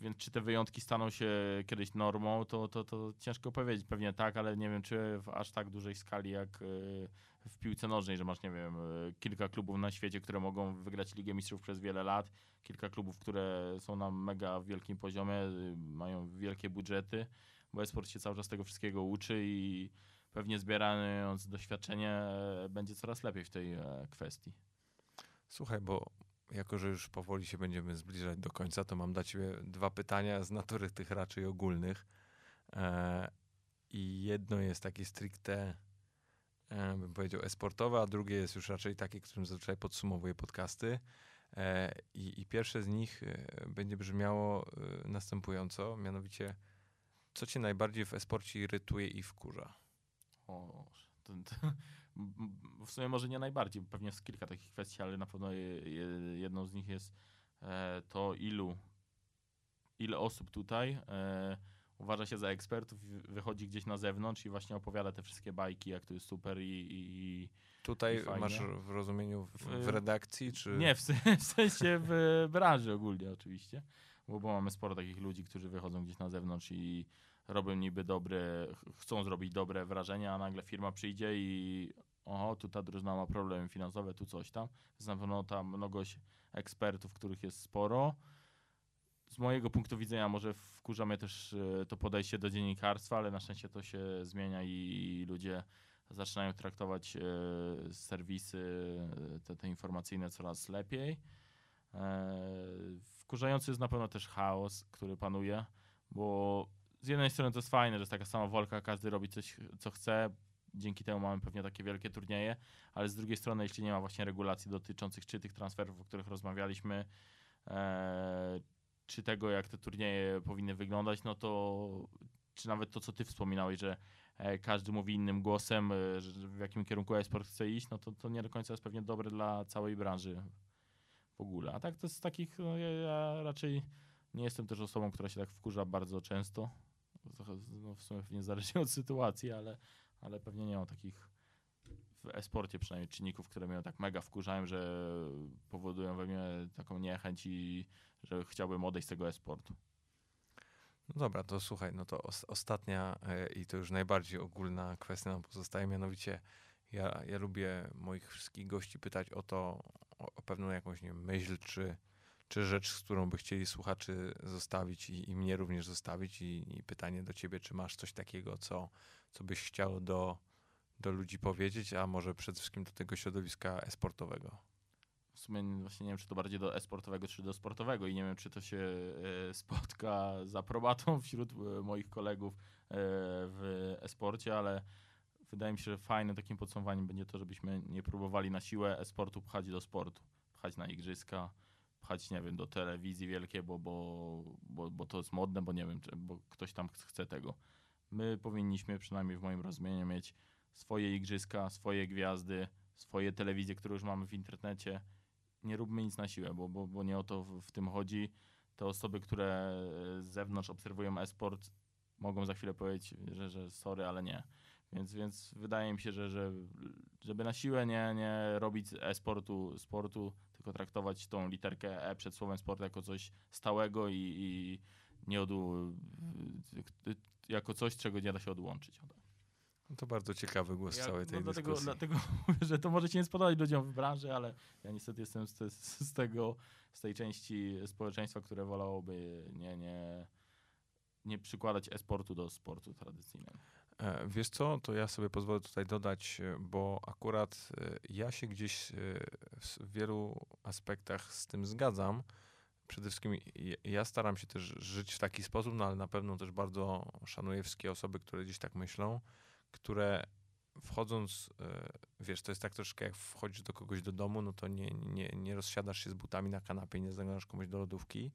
Więc czy te wyjątki staną się kiedyś normą, to, to, to ciężko powiedzieć. Pewnie tak, ale nie wiem, czy w aż tak dużej skali jak e, w piłce nożnej, że masz, nie wiem, e, kilka klubów na świecie, które mogą wygrać Ligę Mistrzów przez wiele lat, kilka klubów, które są na mega wielkim poziomie, y, mają wielkie budżety, bo esport się cały czas tego wszystkiego uczy i pewnie zbierając doświadczenie będzie coraz lepiej w tej e, kwestii. Słuchaj, bo jako, że już powoli się będziemy zbliżać do końca, to mam dla ciebie dwa pytania z natury tych raczej ogólnych. E, I jedno jest takie stricte, e, bym powiedział, esportowe, a drugie jest już raczej takie, którym zazwyczaj podsumowuję podcasty. E, i, I pierwsze z nich e, będzie brzmiało e, następująco, mianowicie, co cię najbardziej w esporcie irytuje i wkurza? O, m- w sumie może nie najbardziej, pewnie jest kilka takich kwestii, ale na pewno je, je, jedną z nich jest e, to, ilu ile osób tutaj e, uważa się za ekspertów, wychodzi gdzieś na zewnątrz i właśnie opowiada te wszystkie bajki, jak to jest super i, i, Tutaj I masz w rozumieniu w, w W- redakcji, czy... Nie, w, w sensie w branży ogólnie oczywiście, bo, bo mamy sporo takich ludzi, którzy wychodzą gdzieś na zewnątrz i robią niby dobre, ch- chcą zrobić dobre wrażenie, a nagle firma przyjdzie i oho, tu ta drużyna ma problemy finansowe, tu coś tam. Jest na pewno tam mnogość ekspertów, których jest sporo. Z mojego punktu widzenia może wkurza mnie też e, to podejście do dziennikarstwa, ale na szczęście to się zmienia i ludzie zaczynają traktować e, serwisy e, te, te informacyjne coraz lepiej. Wkurzający jest na pewno też chaos, który panuje, bo z jednej strony to jest fajne, że jest taka sama wolka, każdy robi coś, co chce, dzięki temu mamy pewnie takie wielkie turnieje, ale z drugiej strony, jeśli nie ma właśnie regulacji dotyczących czy tych transferów, o których rozmawialiśmy, e, czy tego, jak te turnieje powinny wyglądać, no to czy nawet to, co ty wspominałeś, że e, każdy mówi innym głosem, e, że w jakim kierunku e-sport chce iść, no to, to nie do końca jest pewnie dobre dla całej branży. w ogóle. A tak to z takich, no ja, ja raczej nie jestem też osobą, która się tak wkurza bardzo często. No w sumie nie od sytuacji, ale, ale pewnie nie mam takich w e-sporcie przynajmniej czynników, które mnie tak mega wkurzają, że powodują we mnie taką niechęć i że chciałbym odejść z tego e-sportu. No dobra, to słuchaj, no to os ostatnia e, i to już najbardziej ogólna kwestia nam pozostaje, mianowicie ja, ja lubię moich wszystkich gości pytać o to, o, o pewną jakąś nie wiem, myśl, czy, czy rzecz, z którą by chcieli słuchaczy zostawić i, i mnie również zostawić i, i, pytanie do ciebie, czy masz coś takiego, co, co byś chciał do, do ludzi powiedzieć, a może przede wszystkim do tego środowiska esportowego? w sumie właśnie nie wiem, czy to bardziej do e-sportowego, czy do sportowego i nie wiem, czy to się e, spotka z aprobatą wśród e, moich kolegów e, w e-sporcie, ale wydaje mi się, że fajnym takim podsumowaniem będzie to, żebyśmy nie próbowali na siłę e-sportu pchać do sportu, pchać na igrzyska, pchać, nie wiem, do telewizji wielkie, bo, bo, bo, bo to jest modne, bo nie wiem, bo ktoś tam chce tego. My powinniśmy, przynajmniej w moim rozumieniu, mieć swoje igrzyska, swoje gwiazdy, swoje telewizje, które już mamy w internecie, nie róbmy nic na siłę, bo, bo, bo nie o to w, w tym chodzi. Te osoby, które z zewnątrz obserwują e-sport, mogą za chwilę powiedzieć, że, że sorry, ale nie. Więc, więc wydaje mi się, że, że żeby na siłę nie, nie robić e-sportu sportu, tylko traktować tą literkę E przed słowem sport jako coś stałego i, i nie odu, jako coś, czego nie da się odłączyć. No to bardzo ciekawy głos ja, całej tej no dlatego, dyskusji. Dlatego mówię, że to może się nie spodobać ludziom w branży, ale ja niestety jestem z, z, tego, z tej części społeczeństwa, które wolałoby nie, nie, nie przykładać e-sportu do sportu tradycyjnego. E, wiesz co, to ja sobie pozwolę tutaj dodać, e, bo akurat e, ja się gdzieś w wielu aspektach z tym zgadzam. Przede wszystkim ja staram się też żyć w taki sposób, no ale na pewno też bardzo szanuję wszystkie osoby, które gdzieś tak myślą które wchodząc, wiesz, to jest tak troszkę jak wchodzisz do kogoś do domu, no to nie, nie, nie rozsiadasz się z butami na kanapie, nie zaglądasz komuś do lodówki,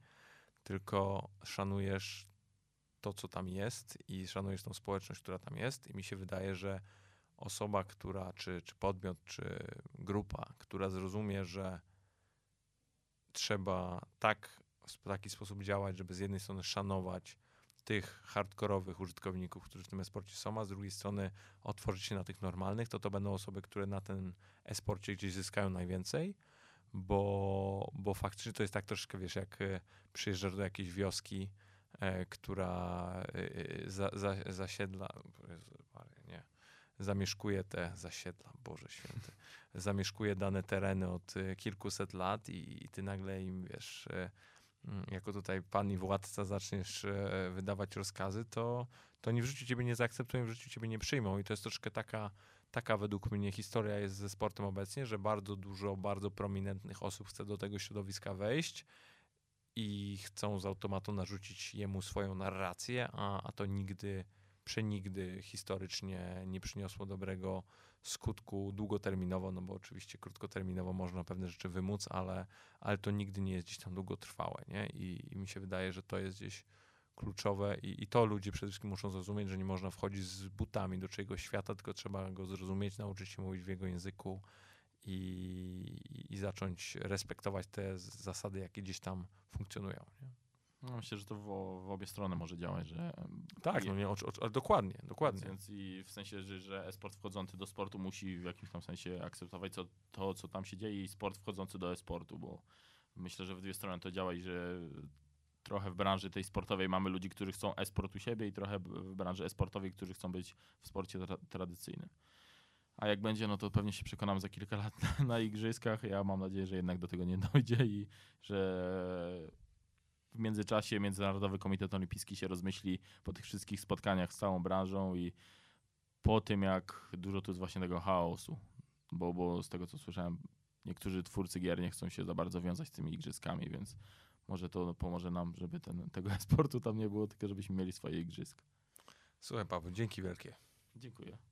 tylko szanujesz to, co tam jest i szanujesz tą społeczność, która tam jest. I mi się wydaje, że osoba, która, czy, czy podmiot, czy grupa, która zrozumie, że trzeba tak w taki sposób działać, żeby z jednej strony szanować tych hardkorowych użytkowników, którzy w tym esporcie są, a z drugiej strony otworzyć się na tych normalnych, to to będą osoby, które na tym esporcie gdzieś zyskają najwięcej, bo, bo faktycznie to jest tak troszkę, wiesz, jak e, przyjeżdżasz do jakiejś wioski, która e, za, za, zasiedla, nie, zamieszkuje te zasiedla, Boże Święty, zamieszkuje dane tereny od e, kilkuset lat i, i ty nagle im, wiesz, e, Mm, jako tutaj pan i władca zaczniesz e, wydawać rozkazy, to, to oni w życiu ciebie nie zaakceptują, w życiu ciebie nie przyjmą. I to jest troszkę taka, taka według mnie historia jest ze sportem obecnie, że bardzo dużo bardzo prominentnych osób chce do tego środowiska wejść i chcą z automatu narzucić jemu swoją narrację, a, a to nigdy, przenigdy historycznie nie przyniosło dobrego skutku długoterminowo, no bo oczywiście krótkoterminowo można pewne rzeczy wymóc, ale, ale to nigdy nie jest gdzieś tam długotrwałe, nie? I, i mi się wydaje, że to jest gdzieś kluczowe i, i to ludzie przede wszystkim muszą zrozumieć, że nie można wchodzić z butami do czyjegoś świata, tylko trzeba go zrozumieć, nauczyć się mówić w jego języku i, i zacząć respektować te zasady, jakie gdzieś tam funkcjonują. Nie? No, myślę, że to w, w, obie strony może działać, że... Tak, no nie, o, o, dokładnie, dokładnie. Więc i w sensie, że, że e-sport wchodzący do sportu musi w jakimś tam sensie akceptować co, to, co tam się dzieje i sport wchodzący do e-sportu, bo myślę, że w dwie strony to działa i że trochę w branży tej sportowej mamy ludzi, którzy chcą e-sport u siebie i trochę w branży e-sportowej, którzy chcą być w sporcie tra tradycyjnym. A jak będzie, no to pewnie się przekonamy za kilka lat na, na igrzyskach. Ja mam nadzieję, że jednak do tego nie dojdzie i że w międzyczasie Międzynarodowy Komitet Olimpijski się rozmyśli po tych wszystkich spotkaniach z całą branżą i po tym, jak dużo tu jest właśnie tego chaosu, bo, bo z tego co słyszałem, niektórzy twórcy gier nie chcą się za bardzo wiązać z tymi igrzyskami, więc może to pomoże nam, żeby ten, tego sportu tam nie było, tylko żebyśmy mieli swoje igrzyska. Słuchaj Paweł, dzięki wielkie. Dziękuję.